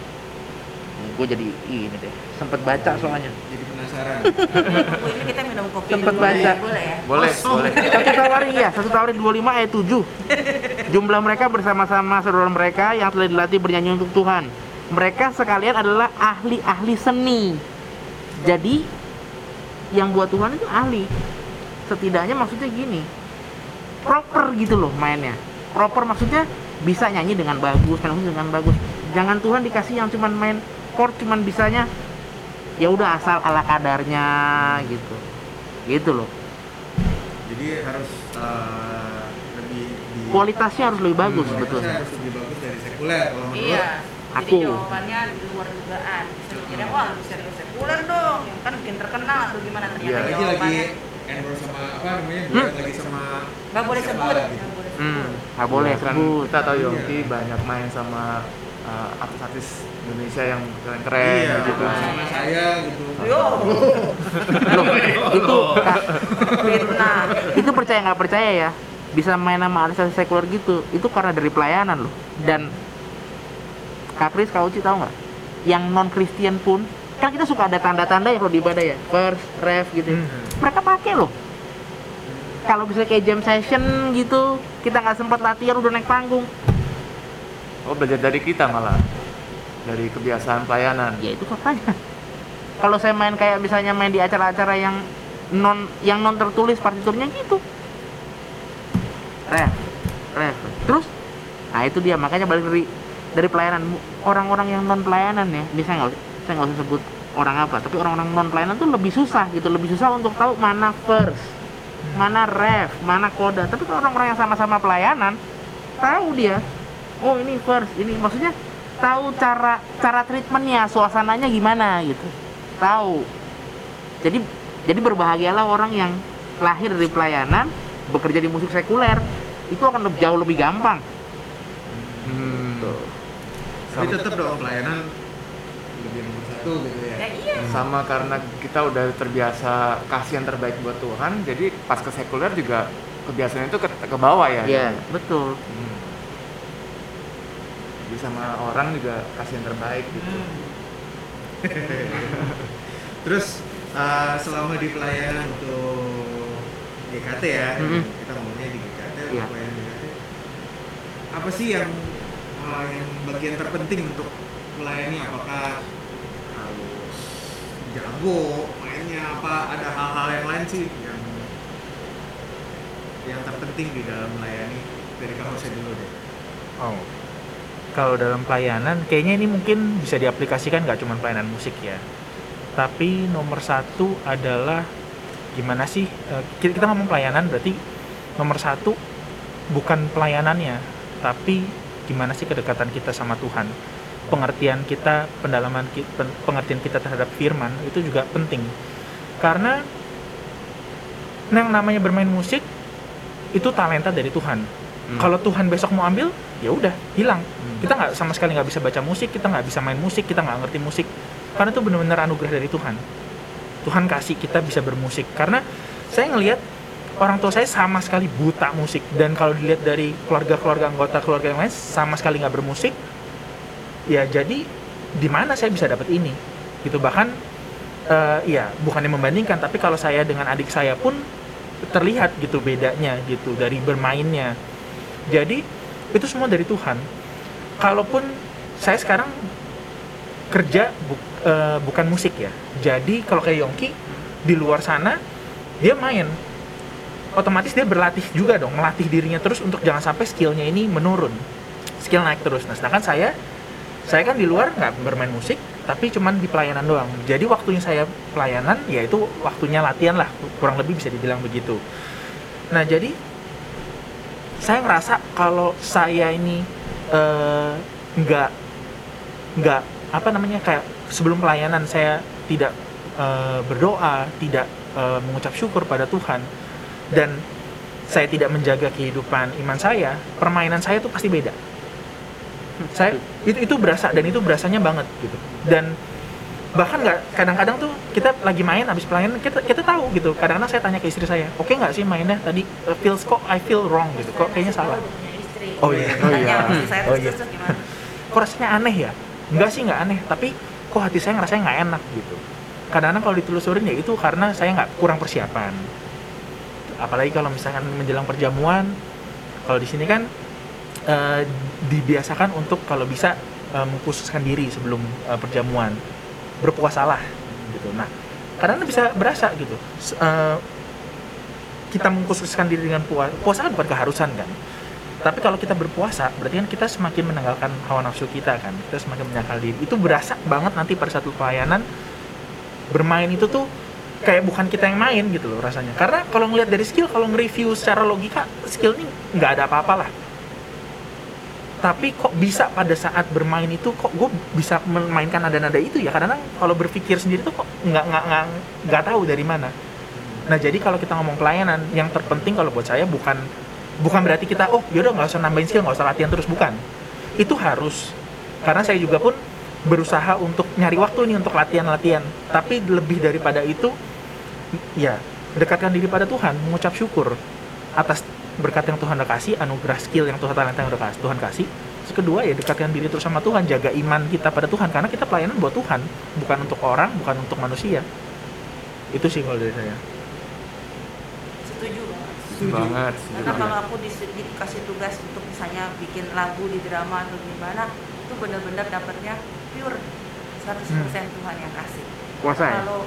Gue jadi ini deh. Sempet baca soalnya. Jadi penasaran. [LAUGHS] Ini kita minum kopi Sempet dulu. baca. ya, boleh ya? Boleh, boleh. satu tawarih ya satu tawarih 25 ayat 7 [LAUGHS] jumlah mereka bersama-sama saudara mereka yang telah dilatih bernyanyi untuk Tuhan. Mereka sekalian adalah ahli-ahli seni. Jadi yang buat Tuhan itu ahli setidaknya maksudnya gini. Proper gitu loh mainnya. Proper maksudnya bisa nyanyi dengan bagus main musik dengan bagus. Jangan Tuhan dikasih yang cuman main chord cuman bisanya ya udah asal ala kadarnya gitu. Gitu loh. Jadi harus eh, lebih di kualitasnya harus lebih bagus Hmm, betul. harus lebih bagus dari sekuler kalau menurut. iya Aku. jadi jawabannya di luar dugaan. Bisa mikirnya wah lebih serius sekuler dong. Yang kan bikin terkenal atau gimana ternyata Iya, Lagi lagi jawabannya endorse sama apa namanya? Hmm. lagi sama nggak boleh sebut gitu. nggak boleh hmm sebut nggak boleh Iya, kan sebut kita tahu Iya. Yongki banyak main sama uh, artis-artis Indonesia yang keren-keren Iya, gitu. sama saya gitu. yo Loh, itu fitnah itu percaya nggak percaya ya bisa main sama artis sekuler gitu itu karena dari pelayanan loh dan Kak Kris Kak Uci tahu nggak yang non Kristen pun kan kita suka ada tanda-tanda ya kalau di ibadah ya first ref gitu ya. Hmm. Mereka pakai loh. Kalau bisa kayak jam session gitu kita nggak sempat latihan udah naik panggung. Oh belajar dari kita malah. Dari kebiasaan pelayanan. ya itu faktanya. Kalau saya main kayak misalnya main di acara-acara yang non yang non tertulis partiturnya gitu. Ref ref. Terus? Nah itu dia. Makanya balik dari dari pelayanan. Orang-orang yang non pelayanan ya. Saya nggak? Saya nggak usah sebut orang apa tapi orang-orang non pelayanan tuh lebih susah gitu lebih susah untuk tahu mana first mana ref mana koda. Tapi kalau orang-orang yang sama-sama pelayanan tahu dia oh ini first ini maksudnya tahu cara cara treatmentnya suasananya gimana gitu. Tahu. Jadi jadi berbahagialah orang yang lahir dari pelayanan bekerja di musik sekuler itu akan lebih, jauh lebih gampang. Hmm. Tapi tetap dong pelayanan lebih satu gitu ya. ya iya sama karena kita udah terbiasa kasih yang terbaik buat Tuhan, jadi pas ke sekuler juga kebiasaan itu ke, ke bawah ya. ya betul Hmm. Jadi sama orang juga kasih yang terbaik gitu. [LAUGHS] Terus eh, selama di pelayanan untuk GKT ya, Mhm. kita ngomongnya di GKT, Iya. pelayanan GKT. Apa sih yang eh, yang bagian terpenting untuk melayani? Apakah jago mainnya? Apa ada hal-hal yang lain sih yang yang terpenting di dalam melayani? Dari kamu saya dulu deh. Oh. Kalau dalam pelayanan, kayaknya ini mungkin bisa diaplikasikan nggak cuma pelayanan musik ya. Tapi nomor satu adalah gimana sih eh, kita, kita ngomong pelayanan berarti nomor satu bukan pelayanannya, tapi gimana sih kedekatan kita sama Tuhan, pengertian kita, pendalaman kita, pengertian kita terhadap Firman itu juga penting. Karena yang namanya bermain musik itu talenta dari Tuhan. Hmm. Kalau Tuhan besok mau ambil, ya udah hilang. Hmm. Kita nggak sama sekali nggak bisa baca musik, kita nggak bisa main musik, kita nggak ngerti musik. Karena itu benar-benar anugerah dari Tuhan. Tuhan kasih kita bisa bermusik. Karena saya ngelihat orang tua saya sama sekali buta musik dan kalau dilihat dari keluarga-keluarga anggota keluarga yang lain sama sekali nggak bermusik. Ya jadi di mana saya bisa dapat ini? Gitu bahkan eh ya bukannya membandingkan tapi kalau saya dengan adik saya pun terlihat gitu bedanya gitu dari bermainnya. Jadi itu semua dari Tuhan. Kalaupun saya sekarang kerja bu- eh, bukan musik ya jadi kalau kayak Yongki di luar sana dia main. Otomatis dia berlatih juga dong melatih dirinya terus untuk jangan sampai skillnya ini menurun. Skill naik terus. Nah sedangkan saya saya kan di luar nggak bermain musik tapi cuman di pelayanan doang. Jadi waktunya saya pelayanan yaitu waktunya latihan lah kurang lebih bisa dibilang begitu. Nah jadi saya ngerasa kalau saya ini eh, nggak nggak apa namanya kayak sebelum pelayanan saya tidak eh, berdoa tidak eh, mengucap syukur pada Tuhan dan saya tidak menjaga kehidupan iman saya permainan saya tuh pasti beda saya itu itu berasa dan itu berasanya banget gitu. Dan bahkan nggak kadang-kadang tuh kita lagi main habis pelayanan kita kita tahu gitu. Kadang-kadang saya tanya ke istri saya oke nggak sih mainnya? Tadi uh, feels kok I feel wrong gitu. Kok kayaknya salah? Oh iya. Oh iya. Oh iya. kok rasanya aneh ya? Enggak sih nggak aneh. Tapi kok hati saya ngerasanya nggak enak gitu. Kadang-kadang kalau ditelusurin ya itu karena saya nggak kurang persiapan. Apalagi kalau misalkan menjelang perjamuan kalau di sini kan eh, dibiasakan untuk kalau bisa eh, mengkhususkan diri sebelum eh, perjamuan. Berpuasalah gitu. Nah kadang bisa berasa gitu. Eh, kita mengkhususkan diri dengan puasa puasa kan bukan keharusan kan? Tapi kalau kita berpuasa berarti kan kita semakin menanggalkan hawa nafsu kita kan? Kita semakin menyangkal diri. Itu berasa banget nanti pada satu pelayanan bermain itu tuh kayak bukan kita yang main gitu loh rasanya. Karena kalau ngelihat dari skill kalau nge-review secara logika skill ini nggak ada apa-apa lah tapi kok bisa pada saat bermain itu kok gue bisa memainkan nada-nada itu ya? Kadang-kadang kalau berpikir sendiri tuh kok nggak nggak nggak nggak tahu dari mana. Nah jadi kalau kita ngomong pelayanan yang terpenting kalau buat saya bukan bukan berarti kita oh yaudah nggak usah nambahin skill nggak usah latihan terus. Bukan. Itu harus karena saya juga pun berusaha untuk nyari waktu nih untuk latihan-latihan. Tapi lebih daripada itu ya dekatkan diri pada Tuhan mengucap syukur atas berkat yang Tuhan udah kasih anugerah skill yang Tuhan talenta yang udah kasih Tuhan kasih. Terus kedua ya dekatkan diri terus sama Tuhan jaga iman kita pada Tuhan karena kita pelayanan buat Tuhan bukan untuk orang bukan untuk manusia. Itu sih kalau dari saya. Setuju. Banget Setuju. banget. karena kalau aku dikasih tugas untuk misalnya bikin lagu di drama atau gimana itu benar-benar dapatnya pure 100% Tuhan yang kasih. Puasa ya? kalau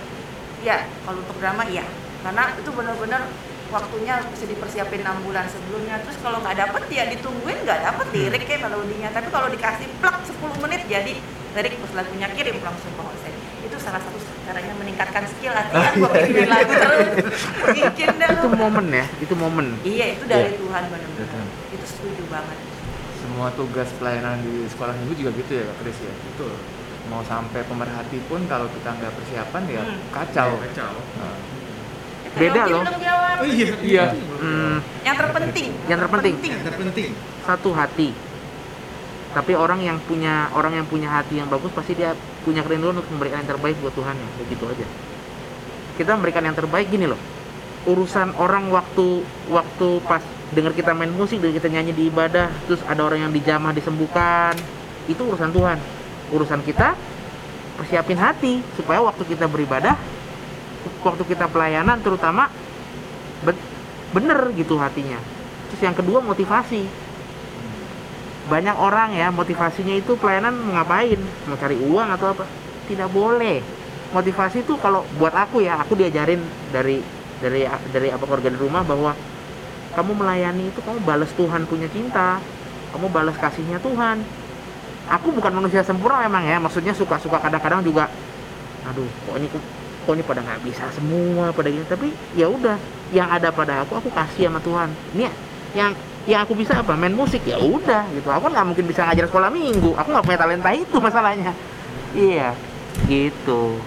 ya kalau untuk drama iya. Karena itu benar-benar waktunya bisa dipersiapin 6 bulan sebelumnya. Terus kalau nggak dapet ya ditungguin nggak dapet lirik kayak melodinya tapi kalau dikasih plak 10 menit jadi lirik pas lagunya kirim langsung ke hostnya itu salah satu caranya meningkatkan skill latihan buat bikin lagu terus. Bikin dah Itu momen ya, itu momen. iya itu dari Iya. Tuhan benar-benar. Itu setuju banget. Semua tugas pelayanan di sekolah minggu juga gitu ya Kak Kris ya? Betul. Mau sampai pemerhati pun kalau kita nggak persiapan ya Hmm. kacau. Ya, kacau. Nah, Beda Yogi loh. belum jawab oh iya Iya. Hmm, yang terpenting Yang terpenting. yang terpenting satu hati. Tapi orang yang punya orang yang punya hati yang bagus pasti dia punya kerinduan untuk memberikan yang terbaik buat Tuhan ya, begitu aja. Kita memberikan yang terbaik gini loh. Urusan orang waktu waktu pas dengar kita main musik, dengar kita nyanyi di ibadah, terus ada orang yang dijamah disembuhkan, itu urusan Tuhan. Urusan kita persiapin hati supaya waktu kita beribadah, waktu kita pelayanan terutama ben- bener gitu hatinya. Terus yang kedua motivasi. Banyak orang ya motivasinya itu pelayanan ngapain? Mau cari uang atau apa? Tidak boleh. Motivasi itu kalau buat aku ya aku diajarin dari dari dari apa keluarga di rumah bahwa kamu melayani itu kamu balas Tuhan punya cinta kamu balas kasihnya Tuhan. Aku bukan manusia sempurna memang ya maksudnya suka-suka kadang-kadang juga aduh kok ini kok ini pada nggak bisa semua pada gini tapi ya udah yang ada pada aku aku kasih sama Tuhan ini yang yang aku bisa apa main musik ya udah gitu aku nggak mungkin bisa ngajar sekolah minggu aku nggak punya talenta itu masalahnya iya gitu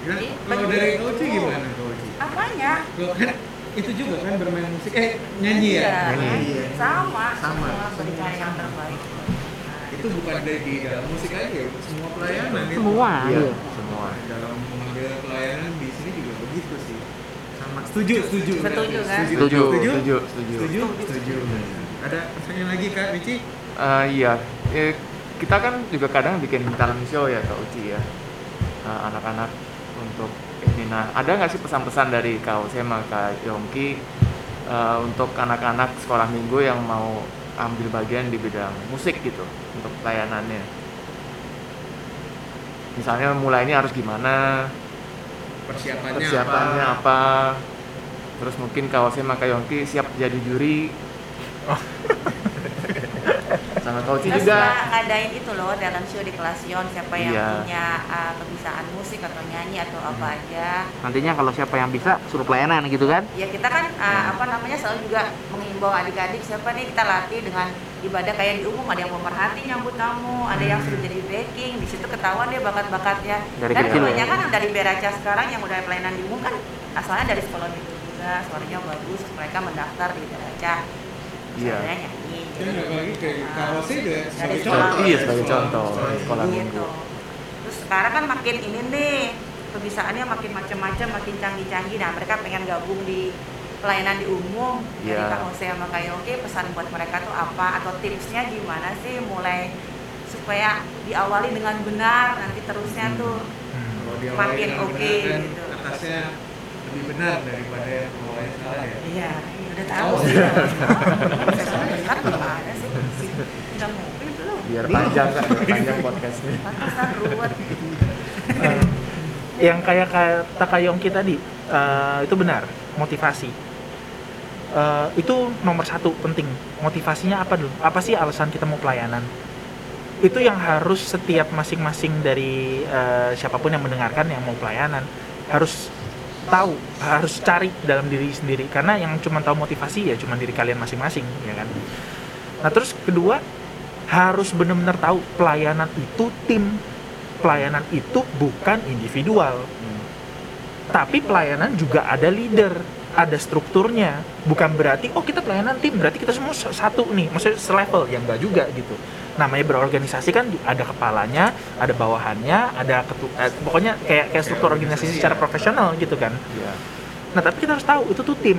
Nah, Iya, kalau dari Oci gimana Oci? apanya Lo kan itu juga kan bermain musik eh nyanyi ya Iya, Nyanyi. sama Sama. berikan yang terbaik itu bukan dari di dalam musik aja ya semua pelayanan itu. semua. Iya, iya. semua. Dalam mengambil pelayanan di sini juga begitu sih. Sama. Setuju setuju Setuju, kan? setuju setuju setuju. setuju. Setuju. Setuju? Ada pertanyaan lagi kak Ricci Eh, iya. Eh, kita kan juga kadang bikin talent show ya Kak Uci ya. Eh, anak-anak untuk ini nah ada nggak sih pesan-pesan dari Kak Ose sama Kak Yongki eh, untuk anak-anak sekolah minggu yang mau ambil bagian di bidang musik gitu untuk pelayanannya misalnya mulainya harus gimana? Persiapannya, persiapannya apa? apa, terus mungkin Kawase Makayonki siap jadi juri [LAUGHS] sama Terus juga juga ngadain itu loh dalam show di Klasion siapa yang Iya. punya uh, kebisaan musik atau nyanyi atau apa aja. Nantinya kalau siapa yang bisa suruh pelayanan gitu kan? Ya kita kan uh, apa namanya selalu juga mengimbau adik-adik siapa nih kita latih dengan ibadah kayak di umum ada yang pemerhati nyambut tamu, ada yang suruh jadi backing, di situ ketahuan dia bakat-bakatnya. Dari Dan ya? kebanyakan yang dari Beraca sekarang yang udah pelayanan di umum kan asalnya dari sekolah minggu juga, suaranya bagus, mereka mendaftar di Beraca. Iya. Suaranya nyanyi. Dan apalagi kayak Ah, dari sebagai sekolah contoh. Iya, ya. sebagai contoh. Sekolah Sekolah minggu. gitu. Terus sekarang kan makin ini nih kebisaannya makin macam-macam, makin canggih-canggih. Nah mereka pengen gabung di pelayanan di umum. Jadi Iya. Kak Jose sama Kak Yogi pesan buat mereka tuh apa atau tipsnya gimana sih mulai supaya diawali dengan benar nanti terusnya tuh Hmm. Kalau dia Makin oke kan, gitu. atasnya lebih benar daripada yang awalnya salah ya. Iya, udah tahu Oh. sih. Sama dengar gimana sih? Udah mobil belum? biar panjang kan biar panjang podcastnya Pantesan ruwet. Eh, yang kayak kata Kayongki tadi eh, itu benar motivasi Eh, itu nomor satu penting motivasinya apa dulu apa sih alasan kita mau pelayanan itu yang harus setiap masing-masing dari eh, siapa pun yang mendengarkan yang mau pelayanan harus tahu harus cari dalam diri sendiri. Karena yang cuma tahu motivasi ya cuma diri kalian masing-masing ya kan? Nah terus kedua harus benar-benar tahu pelayanan itu tim pelayanan itu bukan individual. Tapi pelayanan juga ada leader ada strukturnya. Bukan berarti oh kita pelayanan tim berarti kita semua satu nih. Maksudnya selevel yang enggak juga gitu namanya berorganisasi kan ada kepalanya ada bawahannya ada ketu eh, pokoknya kayak kayak struktur organisasi secara profesional gitu kan. Iya. Nah, tapi kita harus tahu itu tuh tim.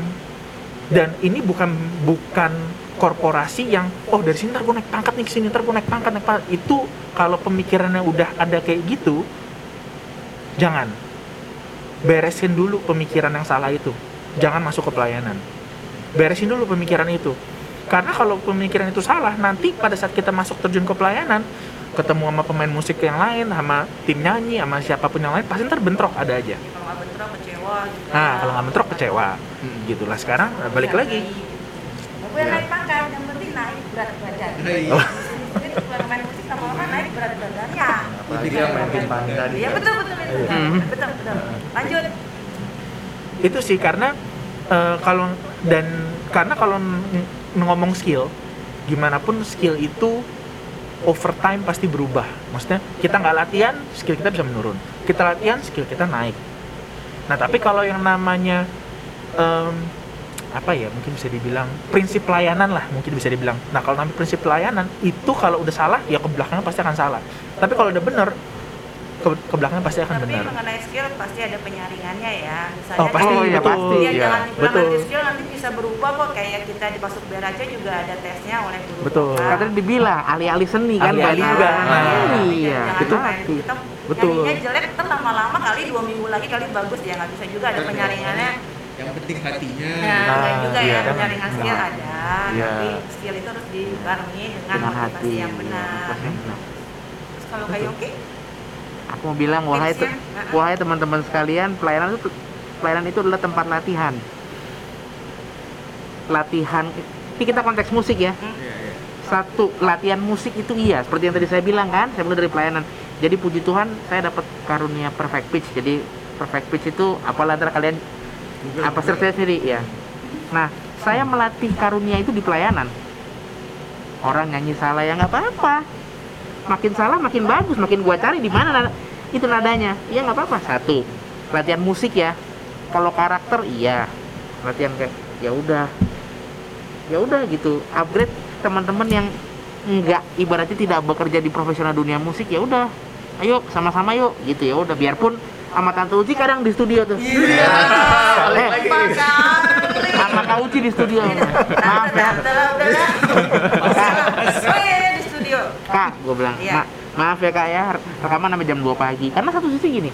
Dan ini bukan bukan korporasi yang oh dari sini ntar gue naik pangkat nih ke sini ntar gue naik pangkat naik pangkat. Itu kalau pemikirannya udah ada kayak gitu jangan. Beresin dulu pemikiran yang salah itu. Jangan masuk ke pelayanan. Beresin dulu pemikiran itu karena kalau pemikiran itu salah nanti pada saat kita masuk terjun ke pelayanan ketemu sama pemain musik yang lain sama tim nyanyi sama siapa pun yang lain pasti ntar bentrok ada aja Kalau nggak bentrok kecewa juga. Nah, kalau nggak bentrok kecewa. Gitu lah sekarang eh, balik lagi. Mobil naik pangkat, yang penting naik berat badan. Nah, iya. Jadi kalau main musik sama orang naik berat badannya. apalagi yang main tim pani tadi Iya kan. betul betul betul. Hmm. Betul betul. Lanjut. Itu sih karena eh, kalau dan karena kalau ngomong skill, gimana pun skill itu over time pasti berubah. Maksudnya kita nggak latihan, skill kita bisa menurun. Kita latihan, skill kita naik. Nah tapi kalau yang namanya em, apa ya mungkin bisa dibilang prinsip pelayanan lah mungkin bisa dibilang. Nah kalau namanya prinsip pelayanan itu kalau udah salah ya ke belakangnya pasti akan salah. Tapi kalau udah bener ke, ke belakangnya pasti akan Tapi benar. mengenai skill pasti ada penyaringannya ya. Misalnya Oh pasti, Oh, iya, betul. pasti. Iya, Iya, jangan dibilang betul. nanti skill nanti bisa berubah kok kayak kita di Pasuk Beraca juga ada tesnya oleh guru Betul. vokal. Katanya dibilang alih-alih seni kan Alih-alih banyak. juga. Nah, Nah, iya. jangan itu kita Betul. nyanyinya jelek ntar lama-lama kali dua minggu lagi kali bagus ya nggak bisa juga ada Betul. penyaringannya Yang penting hatinya. nah, Nah, juga iya, ya penyaringan skill Nah. ada Iya. tapi skill itu harus dibarengi dengan, Dengan motivasi hati. yang benar yang benar. terus kalau kayak oke Aku mau bilang wahai te- wahai teman-teman sekalian, pelayanan itu pelayanan itu adalah tempat latihan. Latihan ini kita konteks musik ya. Iya, iya. Satu, latihan musik itu iya, seperti yang tadi saya bilang kan, saya mulai dari pelayanan. Jadi puji Tuhan, saya dapat karunia perfect pitch. Jadi perfect pitch itu apalah antara kalian Google, apa saya sendiri ya. Nah, saya melatih karunia itu di pelayanan. Orang nyanyi salah ya nggak apa-apa. Makin salah makin bagus, makin gua cari di mana nada- itu nadanya. Ya nggak apa-apa. Satu, latihan musik ya. Kalau karakter iya. Latihan kayak ya udah. Ya udah gitu. Upgrade teman-teman yang nggak ibaratnya tidak bekerja di profesional dunia musik ya udah. Ayo sama-sama yuk gitu ya udah biarpun sama Tante Uci kadang di studio tuh. Iya. Eh, Empat kali sama Kak Uci di studio. Maaf ya. [LAUGHS] Studio Kak, gue bilang, Iya. "Ma- maaf ya kak ya, rekaman sampai jam 2 pagi. Karena satu sisi gini,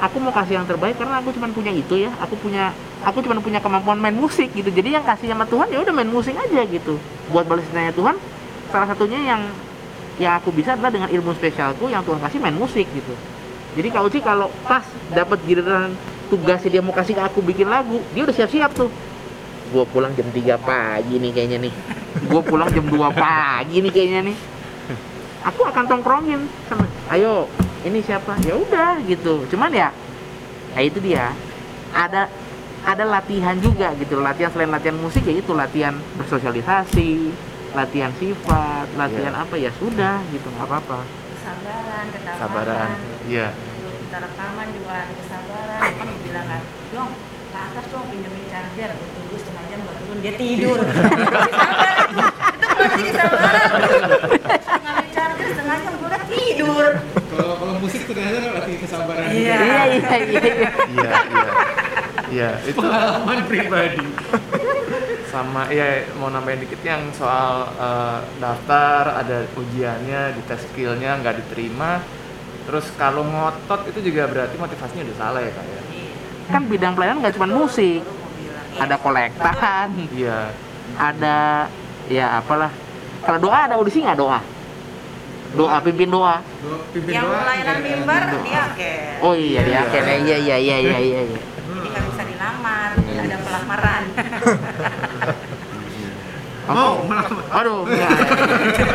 aku mau kasih yang terbaik karena aku cuma punya itu ya. Aku punya aku cuma punya kemampuan main musik gitu. Jadi yang kasih sama Tuhan ya udah main musik aja gitu. Buat balas cintanya Tuhan salah satunya yang yang aku bisa adalah dengan ilmu spesialku yang Tuhan kasih main musik gitu. Jadi Kak Uci kalau pas dapat giliran tugasnya dia mau kasih ke aku bikin lagu dia udah siap-siap tuh. Gua pulang jam 3 pagi nih kayaknya nih. Gua pulang jam 2 pagi nih kayaknya nih aku akan tongkrongin sama ayo ini siapa? Ya udah gitu. Cuman ya ya itu dia. Ada ada latihan juga gitu. Latihan selain latihan musik ya itu latihan bersosialisasi latihan sifat latihan apa ya sudah gitu. Nggak apa-apa. Kesabaran ketabahan Sabaran. Iya. Kita rekaman juga ada kesabaran kan bilang kan dong ke atas dong pinjemin charger. Tunggu setengah jam baru turun dia tidur. [LAUGHS] Itu masih kesabaran [LAUGHS] gue udah tidur. Kalau kalau musik ternyata latih kesabaran. Iya. iya iya iya iya. Iya, itu Pengalaman pribadi. sama ya mau nambahin dikit yang soal eh, daftar ada ujiannya di tes skillnya nggak diterima. Terus kalau ngotot itu juga berarti motivasinya udah salah ya kak ya? Kan bidang pelayanan nggak cuma musik. Ada kolektan. Iya. Ada ya apalah. Kalau doa ada audisi nggak doa doa pimpin doa pimpin yang doa, pelayanan mimbar doa. dia oh iya dia Iya. kayaknya iya iya iya iya iya iya. jadi nggak bisa dilamar nggak ada pelamaran Mau melamar. aduh ya.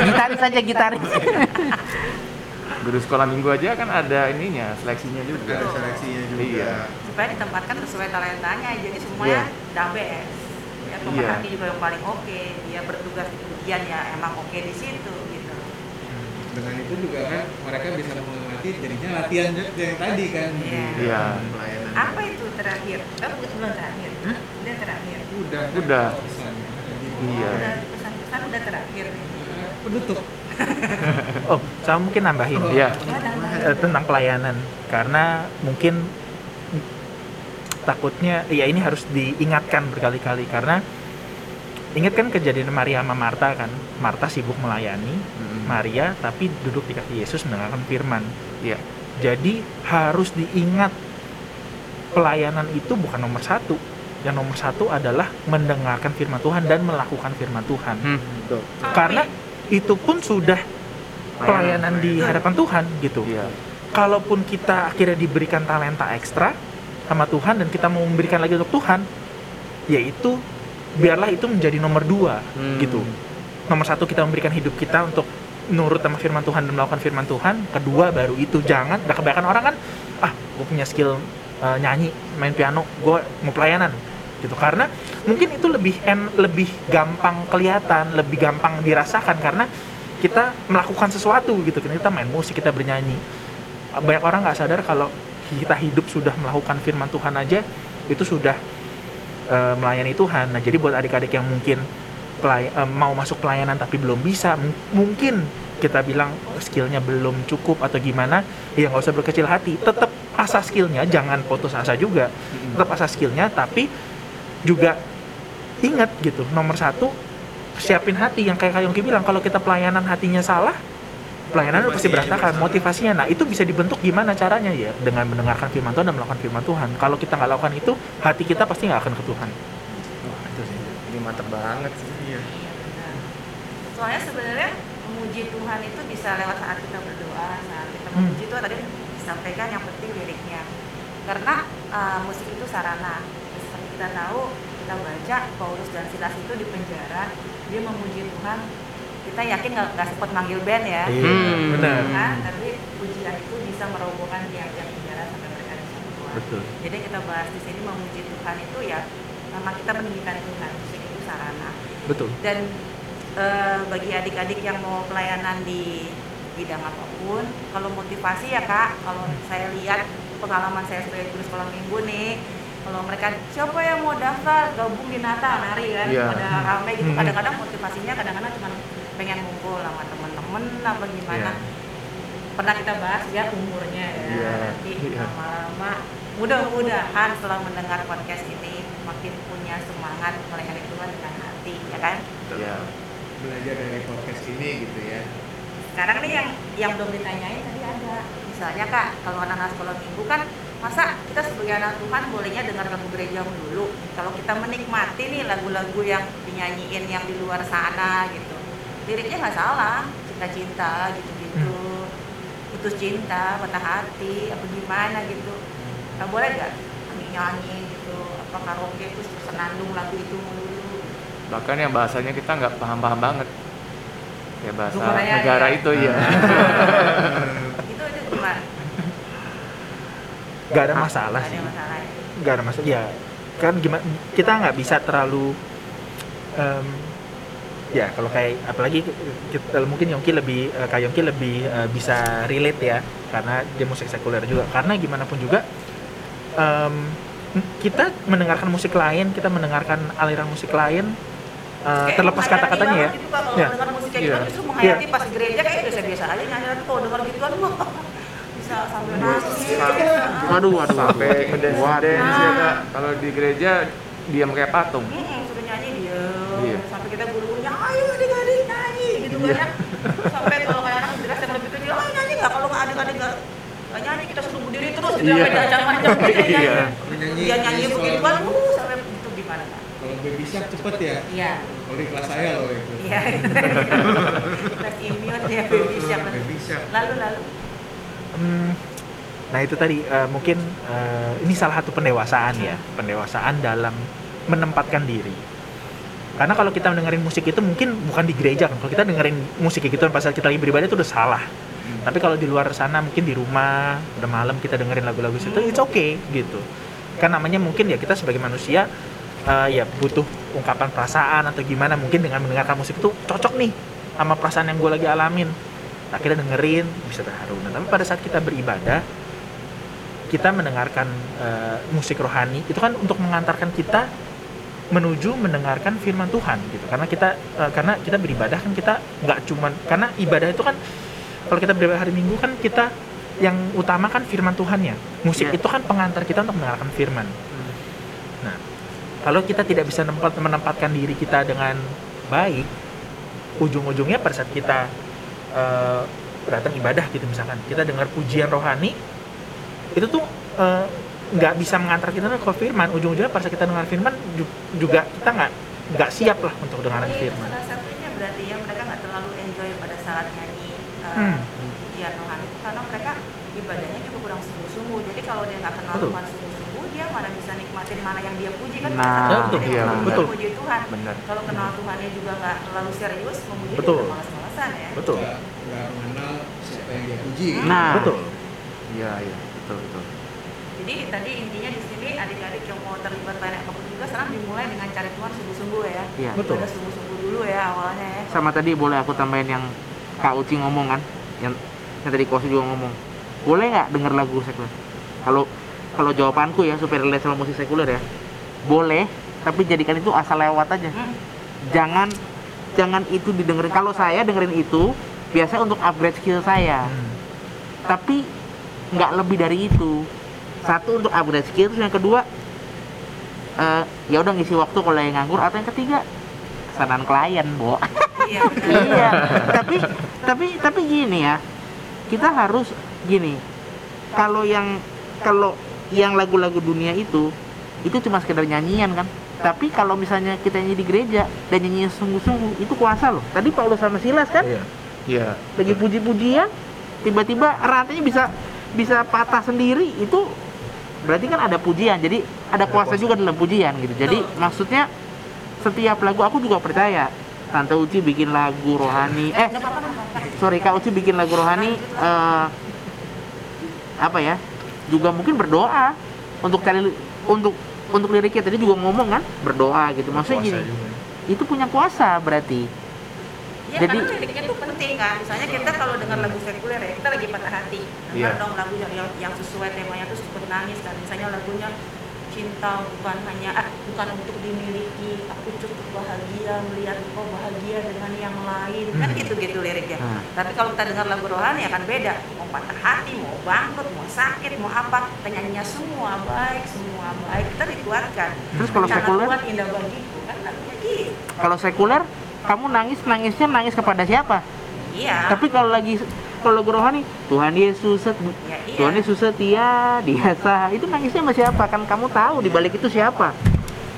gitaris aja gitaris guru sekolah minggu aja kan ada ininya seleksinya juga Ada seleksinya juga. Iya. supaya ditempatkan sesuai talentanya jadi semuanya dabe ya pemerhati juga yang paling oke dia bertugas di ujian ya emang oke di situ gitu Dengan itu juga kan mereka bisa mengamati jadinya latihan yang tadi kan. di Iya. Iya. Pelayanan. apa itu terakhir udah sebelum terakhir Hah? udah terakhir Udah. Udah. Iya. pesan-pesan udah terakhir Penutup. [LAUGHS] Oh, saya mungkin nambahin iya ya tentang pelayanan karena mungkin takutnya ya ini harus diingatkan berkali-kali karena ingat kan kejadian Maria sama Marta kan Marta sibuk melayani Mm-mm. Maria tapi duduk di kaki Yesus mendengarkan firman. Iya. Jadi harus diingat pelayanan itu bukan nomor satu. Yang nomor satu adalah mendengarkan firman Tuhan dan melakukan firman Tuhan. Hmm. Betul. karena itu pun sudah pelayanan. di hadapan Tuhan gitu. Iya. Kalaupun kita akhirnya diberikan talenta ekstra sama Tuhan dan kita mau memberikan lagi untuk Tuhan yaitu biarlah itu menjadi nomor dua Hmm. gitu. Nomor satu kita memberikan hidup kita untuk nurut sama firman Tuhan dan melakukan firman Tuhan kedua baru itu. Jangan nah kebanyakan orang kan ah gue punya skill uh, nyanyi main piano gue mau pelayanan. Gitu. Karena mungkin itu lebih en, lebih gampang kelihatan lebih gampang dirasakan karena kita melakukan sesuatu gitu. Kita main musik kita bernyanyi. Banyak orang nggak sadar kalau kita hidup sudah melakukan firman Tuhan aja itu sudah eh, melayani Tuhan. Nah, jadi buat adik-adik yang mungkin pelay- eh, mau masuk pelayanan tapi belum bisa, m- mungkin kita bilang "Oh, skillnya belum cukup atau gimana, ya nggak usah berkecil hati. Tetap asah skillnya, jangan putus asa juga. Tetap asah skillnya, tapi juga ingat gitu. Nomor satu, siapin hati yang kayak Kayongki bilang, kalau kita pelayanan hatinya salah, pelayanan pasti berantakan motivasinya nah itu bisa dibentuk gimana caranya ya dengan mendengarkan firman Tuhan dan melakukan firman Tuhan kalau kita nggak lakukan itu hati kita pasti nggak akan ke Tuhan Wah, itu sih ini mantep banget sih. Soalnya sebenarnya memuji Tuhan itu bisa lewat saat kita berdoa, saat kita Hmm. memuji itu tadi disampaikan yang penting liriknya. Karena uh, musik itu sarana. Seperti kita tahu, kita baca Paulus dan Silas itu di penjara, dia memuji Tuhan. Kita yakin nggak nggak sempat manggil band ya, Hmm. benar kan? Tapi pujian itu bisa merobohkan tiap-tiap penjara sampai mereka bisa keluar. betul Jadi kita bahas di sini memuji Tuhan itu ya, memang kita meninggikan Tuhan. Musik itu sarana betul dan eh, bagi adik-adik yang mau pelayanan di bidang apa pun kalau motivasi ya kak kalau saya lihat pengalaman saya sebagai guru sekolah minggu nih kalau mereka siapa yang mau daftar gabung di Nata nari kan Iya. pada ramai gitu kadang-kadang motivasinya kadang-kadang cuma pengen ngumpul sama temen-temen apa gimana Iya. pernah kita bahas ya umurnya ya Iya. nanti Iya. lama-lama mudah-mudahan setelah mendengar podcast ini makin punya semangat melayani Tuhan dengan hati ya kan ya Belajar dari podcast ini gitu ya. sekarang nih yang yang belum ditanyain tadi ada. Misalnya kak kalau anak-anak sekolah minggu kan masa kita sebagai anak Tuhan bolehnya dengar lagu gereja dulu? Kalau kita menikmati nih lagu-lagu yang dinyanyiin yang di luar sana gitu. Liriknya nggak salah cinta-cinta gitu-gitu. Putus cinta patah hati apa gimana gitu. Nggak boleh nggak? Nyanyi gitu apa karaoke terus senandung lagu itu. dulu bahkan yang bahasanya kita nggak paham-paham banget. Ya bahasa Bukan ya, negara ya. itu ya [LAUGHS] itu itu gimana nggak ada masalah sih. ya. nggak ada masalah. Ya kan gimana kita nggak bisa terlalu em, ya kalau kayak apalagi kita, mungkin Yongki lebih eh, kayak Yongki lebih eh, bisa relate ya karena dia musik sekuler juga. Karena gimana pun juga em, kita mendengarkan musik lain kita mendengarkan aliran musik lain Kayak terlepas kata-katanya ya gitu, Pak. kalau Ya. dengar musik kayak Iya. gitu justru menghayati pas di gereja kayak biasa-biasa aja nyanyi tapi kalau dengar gituan wah [LAUGHS] bisa sambil nangis Waduh, waduh, sampai waduh. dance ya kak kalau di gereja diam kayak patung Mm-mm, suruh nyanyi dia Iya. sampai kita guru-gurunya ayo adik-adik nyanyi gitu Iya. banyak sampai kalau kayak anak jelas yang lebih kecil ayo nyanyi nggak kalau nggak adik-adik nggak nyanyi kita suruh berdiri terus gitu Iya. sampai diancam-ancam dia nyanyi Iya. Dia nyanyi begini kan uh, sampai itu gimana kak Kalau baby shark cepet ya. iya Kalau di kelas saya loh itu. iya kelas ya baby shark Baby shark. lalu lalu Hmm, nah itu tadi eh, mungkin eh, ini salah satu pendewasaan ya, pendewasaan dalam menempatkan diri. Karena kalau kita dengerin musik itu mungkin bukan di gereja kan. Kalau kita dengerin musik kayak gitu pas kita lagi beribadah itu udah salah. Tapi kalau di luar sana mungkin di rumah udah malam kita dengerin lagu-lagu itu it's okay gitu. Kan namanya mungkin ya kita sebagai manusia eh, ya butuh ungkapan perasaan atau gimana mungkin dengan mendengarkan musik itu cocok nih sama perasaan yang gue lagi alamin. Akhirnya dengerin bisa terharu. Nah tapi pada saat kita beribadah kita mendengarkan eh, musik rohani itu kan untuk mengantarkan kita menuju mendengarkan firman Tuhan gitu. Karena kita eh, karena kita beribadah kan kita nggak cuman karena ibadah itu kan kalau kita beribadah hari Minggu kan kita yang utama kan firman Tuhan ya musik Iya. itu kan pengantar kita untuk mendengarkan firman kalau kita tidak bisa nempat- menempatkan diri kita dengan baik ujung-ujungnya pada saat kita eh, datang ibadah gitu misalkan kita dengar pujian rohani itu tuh eh, nggak bisa mengantar kita ke firman ujung-ujungnya pada saat kita dengar firman ju- juga kita nggak nggak siap lah untuk dengar firman salah satunya berarti ya mereka nggak terlalu enjoy pada saat nyanyi uh, Hmm. pujian rohani karena mereka ibadahnya juga kurang sungguh-sungguh. Jadi kalau dia nggak kenal. Tuhan sungguh-sungguh, dia mana bisa nikmatin mana yang dia puji kan? Nah, kita betul, iya, betul. puji Tuhan. benar Kalau kenal Tuhannya juga nggak terlalu serius, memuji dia Betul. juga malas-malasan ya. betul Nggak mengenal siapa yang dia puji. Nah, betul iya iya betul betul Jadi tadi intinya di sini adik-adik yang mau terlibat banyak apa pun juga sekarang dimulai dengan cari Tuhan sungguh-sungguh ya. Iya. Betul. Ibadah sungguh-sungguh dulu ya awalnya ya. sama tadi boleh aku tambahin yang Kak Uci ngomong kan yang, yang tadi Kosi juga ngomong boleh nggak denger lagu sekuler kalau kalau jawabanku ya supaya relate sama musik sekuler ya. Boleh tapi jadikan itu asal lewat aja. Hmm. jangan jangan itu didengerin. Kalau saya dengerin itu biasa untuk upgrade skill saya. Hmm. tapi nggak lebih dari itu. Satu untuk upgrade skill terus yang kedua eh, ya udah ngisi waktu kalau yang nganggur atau yang ketiga kesenangan klien bo. [LAUGHS] Iya. iya. Tapi tapi tapi gini ya kita harus gini. Kalau yang kalau yang lagu-lagu dunia itu itu cuma sekedar nyanyian kan? Tapi kalau misalnya kita nyanyi di gereja dan nyanyi sungguh-sungguh itu kuasa loh. Tadi Paulus sama Silas kan? Iya. iya. Lagi puji-pujian tiba-tiba rantainya bisa bisa patah sendiri itu berarti kan ada pujian. Jadi ada kuasa kuasa. juga dalam pujian gitu. Jadi maksudnya setiap lagu aku juga percaya Tante Uci bikin lagu rohani. Eh sorry Kak Uci bikin lagu rohani eh, apa ya juga mungkin berdoa untuk cari untuk untuk liriknya tadi juga ngomong kan berdoa gitu maksudnya gini juga. itu punya kuasa berarti Ya, Jadi- liriknya tuh penting kan. Misalnya kita kalau dengar lagu sekuler ya, kita lagi patah hati. Dengar Iya. dong lagu yang, yang sesuai temanya tuh seperti nangis kan. Misalnya lagunya cinta bukan hanya ah, bukan untuk dimiliki. Aku cukup bahagia melihat kau bahagia dengan yang lain. Kan Hmm. gitu-gitu liriknya. Nah. Tapi kalau kita dengar lagu rohani akan beda. Mau patah hati, mau bangkrut, mau sakit, mau apa, kita nyanyinya semua baik, semua baik. Kita dikuatkan. terus kalau Karena sekuler Tuhan indah bagiku kan gitu. kalau sekuler kamu nangis nangisnya nangis kepada siapa Iya. tapi kalau lagi kalau lagu rohani Tuhan Yesus set- Ya, iya. Tuhan Yesus setia dia sah itu nangisnya sama siapa kan kamu tahu di balik itu siapa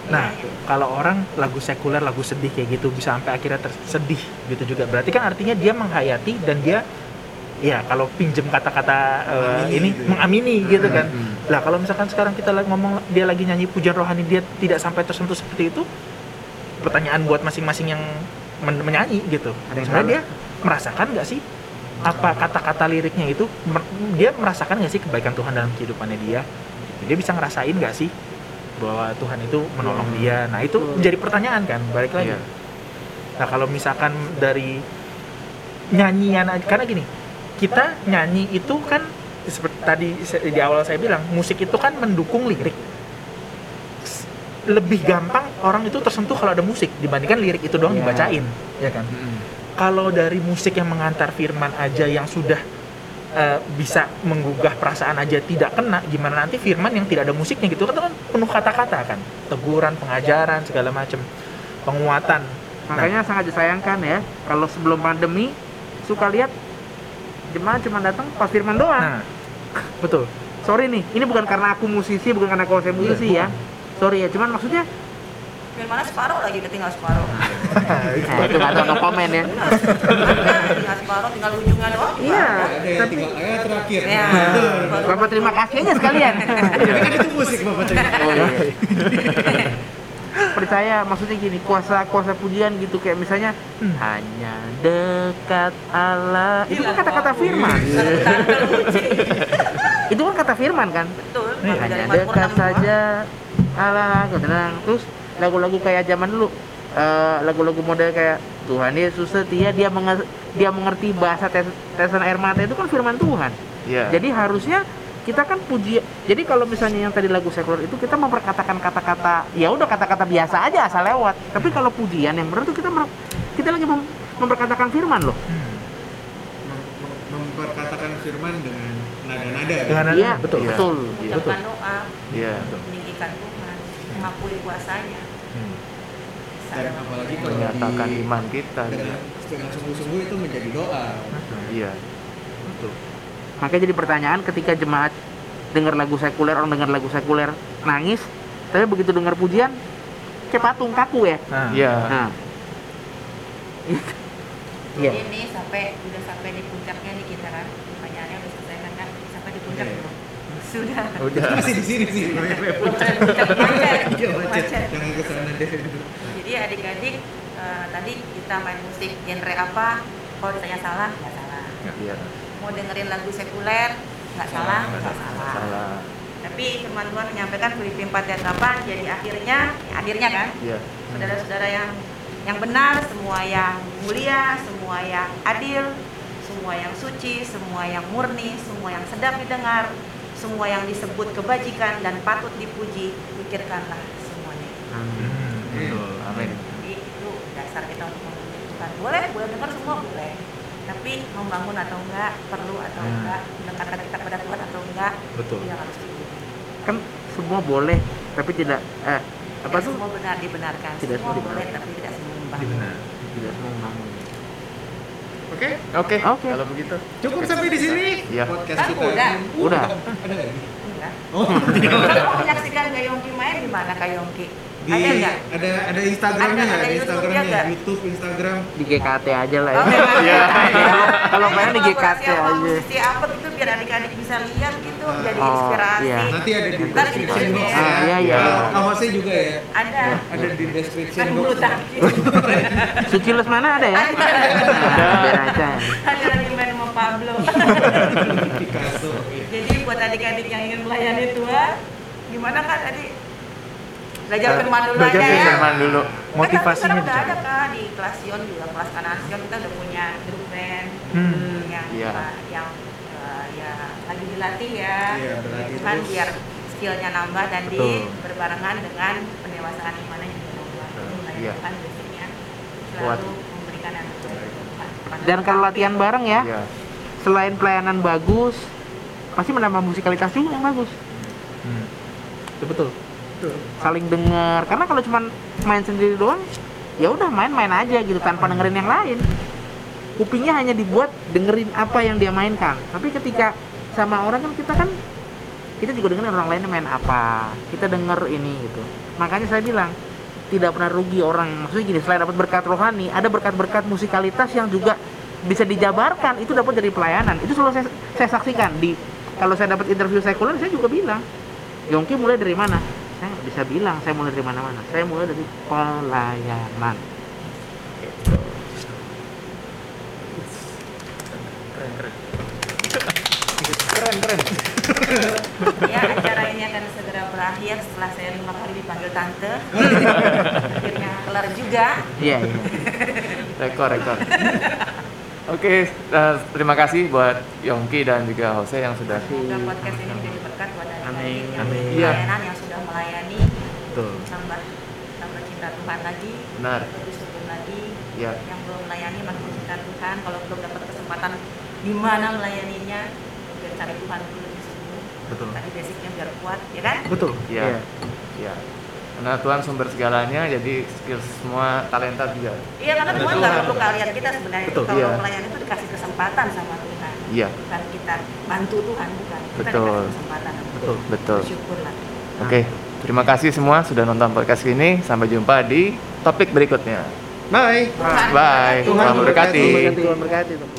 Nah, kalau orang lagu sekuler, lagu sedih kayak gitu bisa sampai akhirnya tersedih gitu juga. Berarti kan artinya dia menghayati dan dia ya kalau pinjem kata-kata Mengamini ini gitu ya. mengamini gitu kan. Hmm. Lah kalau misalkan sekarang kita lagi ngomong dia lagi nyanyi pujian rohani dia tidak sampai tersentuh seperti itu, pertanyaan buat masing-masing yang men- menyanyi gitu. Ada yang Sebenarnya dia merasakan nggak sih apa kata-kata liriknya itu dia merasakan nggak sih kebaikan Tuhan dalam kehidupannya dia? Dia bisa ngerasain nggak sih bahwa Tuhan itu menolong dia? Nah itu menjadi pertanyaan kan, balik lagi. Iya. Nah kalau misalkan dari nyanyian karena gini, kita nyanyi itu kan seperti tadi di awal saya bilang musik itu kan mendukung lirik. Lebih gampang orang itu tersentuh kalau ada musik dibandingkan lirik itu doang Iya. dibacain, ya kan? Mm-mm. Kalau dari musik yang mengantar firman aja yang sudah eh, bisa menggugah perasaan aja tidak kena, gimana nanti firman yang tidak ada musiknya gitu? Kan kan penuh kata-kata kan, teguran, pengajaran segala macam, penguatan. makanya sangat disayangkan ya kalau sebelum pandemi suka lihat jemaat cuma datang pas firman doang. Nah, betul. sorry nih ini bukan karena aku musisi bukan karena aku saya musisi ya. sorry ya cuman maksudnya Firmannya separuh lagi ketinggal separuh. [LAUGHS] nah, itu nggak tahu no komen ya tinggal separuh, tinggal ujungnya doang. iya Ada tinggal ayat terakhir. Ya, baru bapak terima kasih aja sekalian Tapi [LAUGHS] kan itu musik Bapak terima. Oh, iya. percaya maksudnya gini kuasa kuasa pujian gitu kayak misalnya Hmm. hanya dekat Allah itu kan kata-kata firman [LAUGHS] itu kan kata firman kan betul. Hanya dekat 62. saja Allah tenang terus lagu-lagu kayak zaman dulu eh, lagu-lagu model kayak Tuhan Yesus setia dia menger- dia mengerti bahasa tes tetesan air mata itu kan firman Tuhan Iya. jadi harusnya kita kan puji jadi kalau misalnya yang tadi lagu sekuler itu kita memperkatakan kata-kata ya udah kata-kata biasa aja asal lewat tapi kalau pujian yang benar tuh kita kita lagi mem- memperkatakan firman loh Hmm. Mem- mem- memperkatakan firman dengan nada-nada ya. Dengan iya betul. Iya. betul Mengucapkan doa, Iya. meninggikan Tuhan, mengakui kuasanya. Dan apalagi kalau Menyatakan di- iman kita. dengan dengan sungguh-sungguh itu menjadi doa Iya. Betul. makanya jadi pertanyaan ketika jemaat dengar lagu sekuler orang dengar lagu sekuler nangis tapi begitu dengar pujian kayak patung kaku ya Nah, Iya. nah Iya. Jadi ini sampai udah sampai di puncaknya nih kita kan. Pertanyaannya udah selesai kan kan? Sampai di puncak Iya. belum? Sudah. Udah. masih di sini sih Puncak macet. Iya, macet. Macet. jangan ke sana deh Jadi adik-adik eh, tadi kita main musik genre apa? Kalau ditanya salah, nggak salah. Iya. Mau dengerin lagu sekuler, nggak salah, Nggak nggak salah. Salah. Tapi firman Tuhan menyampaikan Filipi 4 ayat 8, jadi akhirnya, akhirnya kan, Iya. saudara-saudara yang yang benar, semua yang mulia, semua yang adil, semua yang suci, semua yang murni, semua yang sedap didengar, semua yang disebut kebajikan dan patut dipuji, pikirkanlah semuanya. Hmm, betul. Amin. Jadi itu dasar kita untuk Tuhan. Boleh, boleh dengar semua boleh. Tapi membangun atau enggak, perlu atau Hmm. enggak, mendekatkan kita pada Tuhan atau enggak, Betul. yang harus diuji. kan semua boleh tapi tidak eh apa Tidak tuh semua benar dibenarkan. Tidak semua semua boleh dibenarkan. tapi tidak semua membangun. Benar. tidak semua membangun oke Oke. Oke. Kalau begitu. cukup sampai di sini Iya. podcast Kan kita udah. Udah. ada nggak ini Enggak. oh Kalau mau menyaksikan Gayongki main di mana Gayongki? Di Ada enggak? ada ada Instagramnya Ada, nggak? ada Instagramnya nggak? YouTube Instagram di GKT aja lah Oh, ya Iya. Kalau main di GKT aja. musisi apa gitu biar adik-adik bisa lihat gitu, Oh, jadi iya. inspirasi. nanti ada di description box ya Ah, iya, iya. Kalau kaosnya juga ya Ada. ada di description Kan box bulu tangkis. [LAUGHS] Suci mana ada ya Ada. nah, biar aja Ada lagi main sama Pablo. [LAUGHS] Picasso Jadi buat adik-adik yang ingin melayani Tuhan, gimana kan tadi? Belajar firman dulu belajar aja ya. Firman dulu. Motivasinya kan sekarang udah ada kan di kelas Sion juga kelas kanan Sion kita udah punya grup band Hmm. yang Iya. yang eh, ya lagi dilatih ya Iya, berlatih Itu kan terus. biar skillnya nambah dan di Betul. berbarengan dengan pendewasaan imannya juga nambah Iya. kan Kuat. selalu memberikan yang terbaik dan kalau latihan bareng ya Iya. selain pelayanan bagus pasti menambah musikalitas juga yang bagus Hmm. Itu betul. Saling dengar karena kalau cuma main sendiri doang ya udah main-main aja gitu tanpa dengerin yang lain. Kupingnya hanya dibuat dengerin apa yang dia mainkan. Tapi ketika sama orang kan kita kan kita juga dengerin orang lain main apa. Kita denger ini gitu. Makanya saya bilang tidak pernah rugi orang. Maksudnya gini selain dapat berkat rohani ada berkat-berkat musikalitas yang juga bisa dijabarkan. Itu dapat dari pelayanan. Itu selalu saya, saya saksikan. Di kalau saya dapat interview sekuler saya juga bilang Yongki mulai dari mana saya nggak bisa bilang saya mulai dari mana-mana saya mulai dari pelayanan keren keren ya acara ini akan segera berakhir setelah saya lima kali dipanggil tante akhirnya kelar juga iya iya rekor rekor oke eh, terima kasih buat Yongki dan juga Jose yang sudah semoga podcast ini menjadi berkat buat Amin. yang Amin. Iya. yang sudah melayani betul. tambah tambah cinta Tuhan lagi benar. lebih syukur lagi ya yang belum melayani makin cinta Tuhan kalau belum dapat kesempatan di mana melayaninya biar cari Tuhan dulu lebih sungguh betul. Tadi basicnya biar kuat ya kan? Betul. Ya Iya. ya karena Tuhan sumber segalanya jadi skill semua talenta juga. Iya karena Tuhan nggak perlu kalian kita sebenarnya. Betul. kalau Iya. pelayan itu dikasih kesempatan sama Tuhan. Iya. Bukan kita bantu Tuhan bukan. Kita Betul. dikasih kesempatan. Betul. Betul. Bersyukurlah. Oke terima kasih semua sudah nonton podcast ini sampai jumpa di topik berikutnya Bye. bye Tuhan Tuhan memberkati memberkati. Tuhan berkati Tuhan.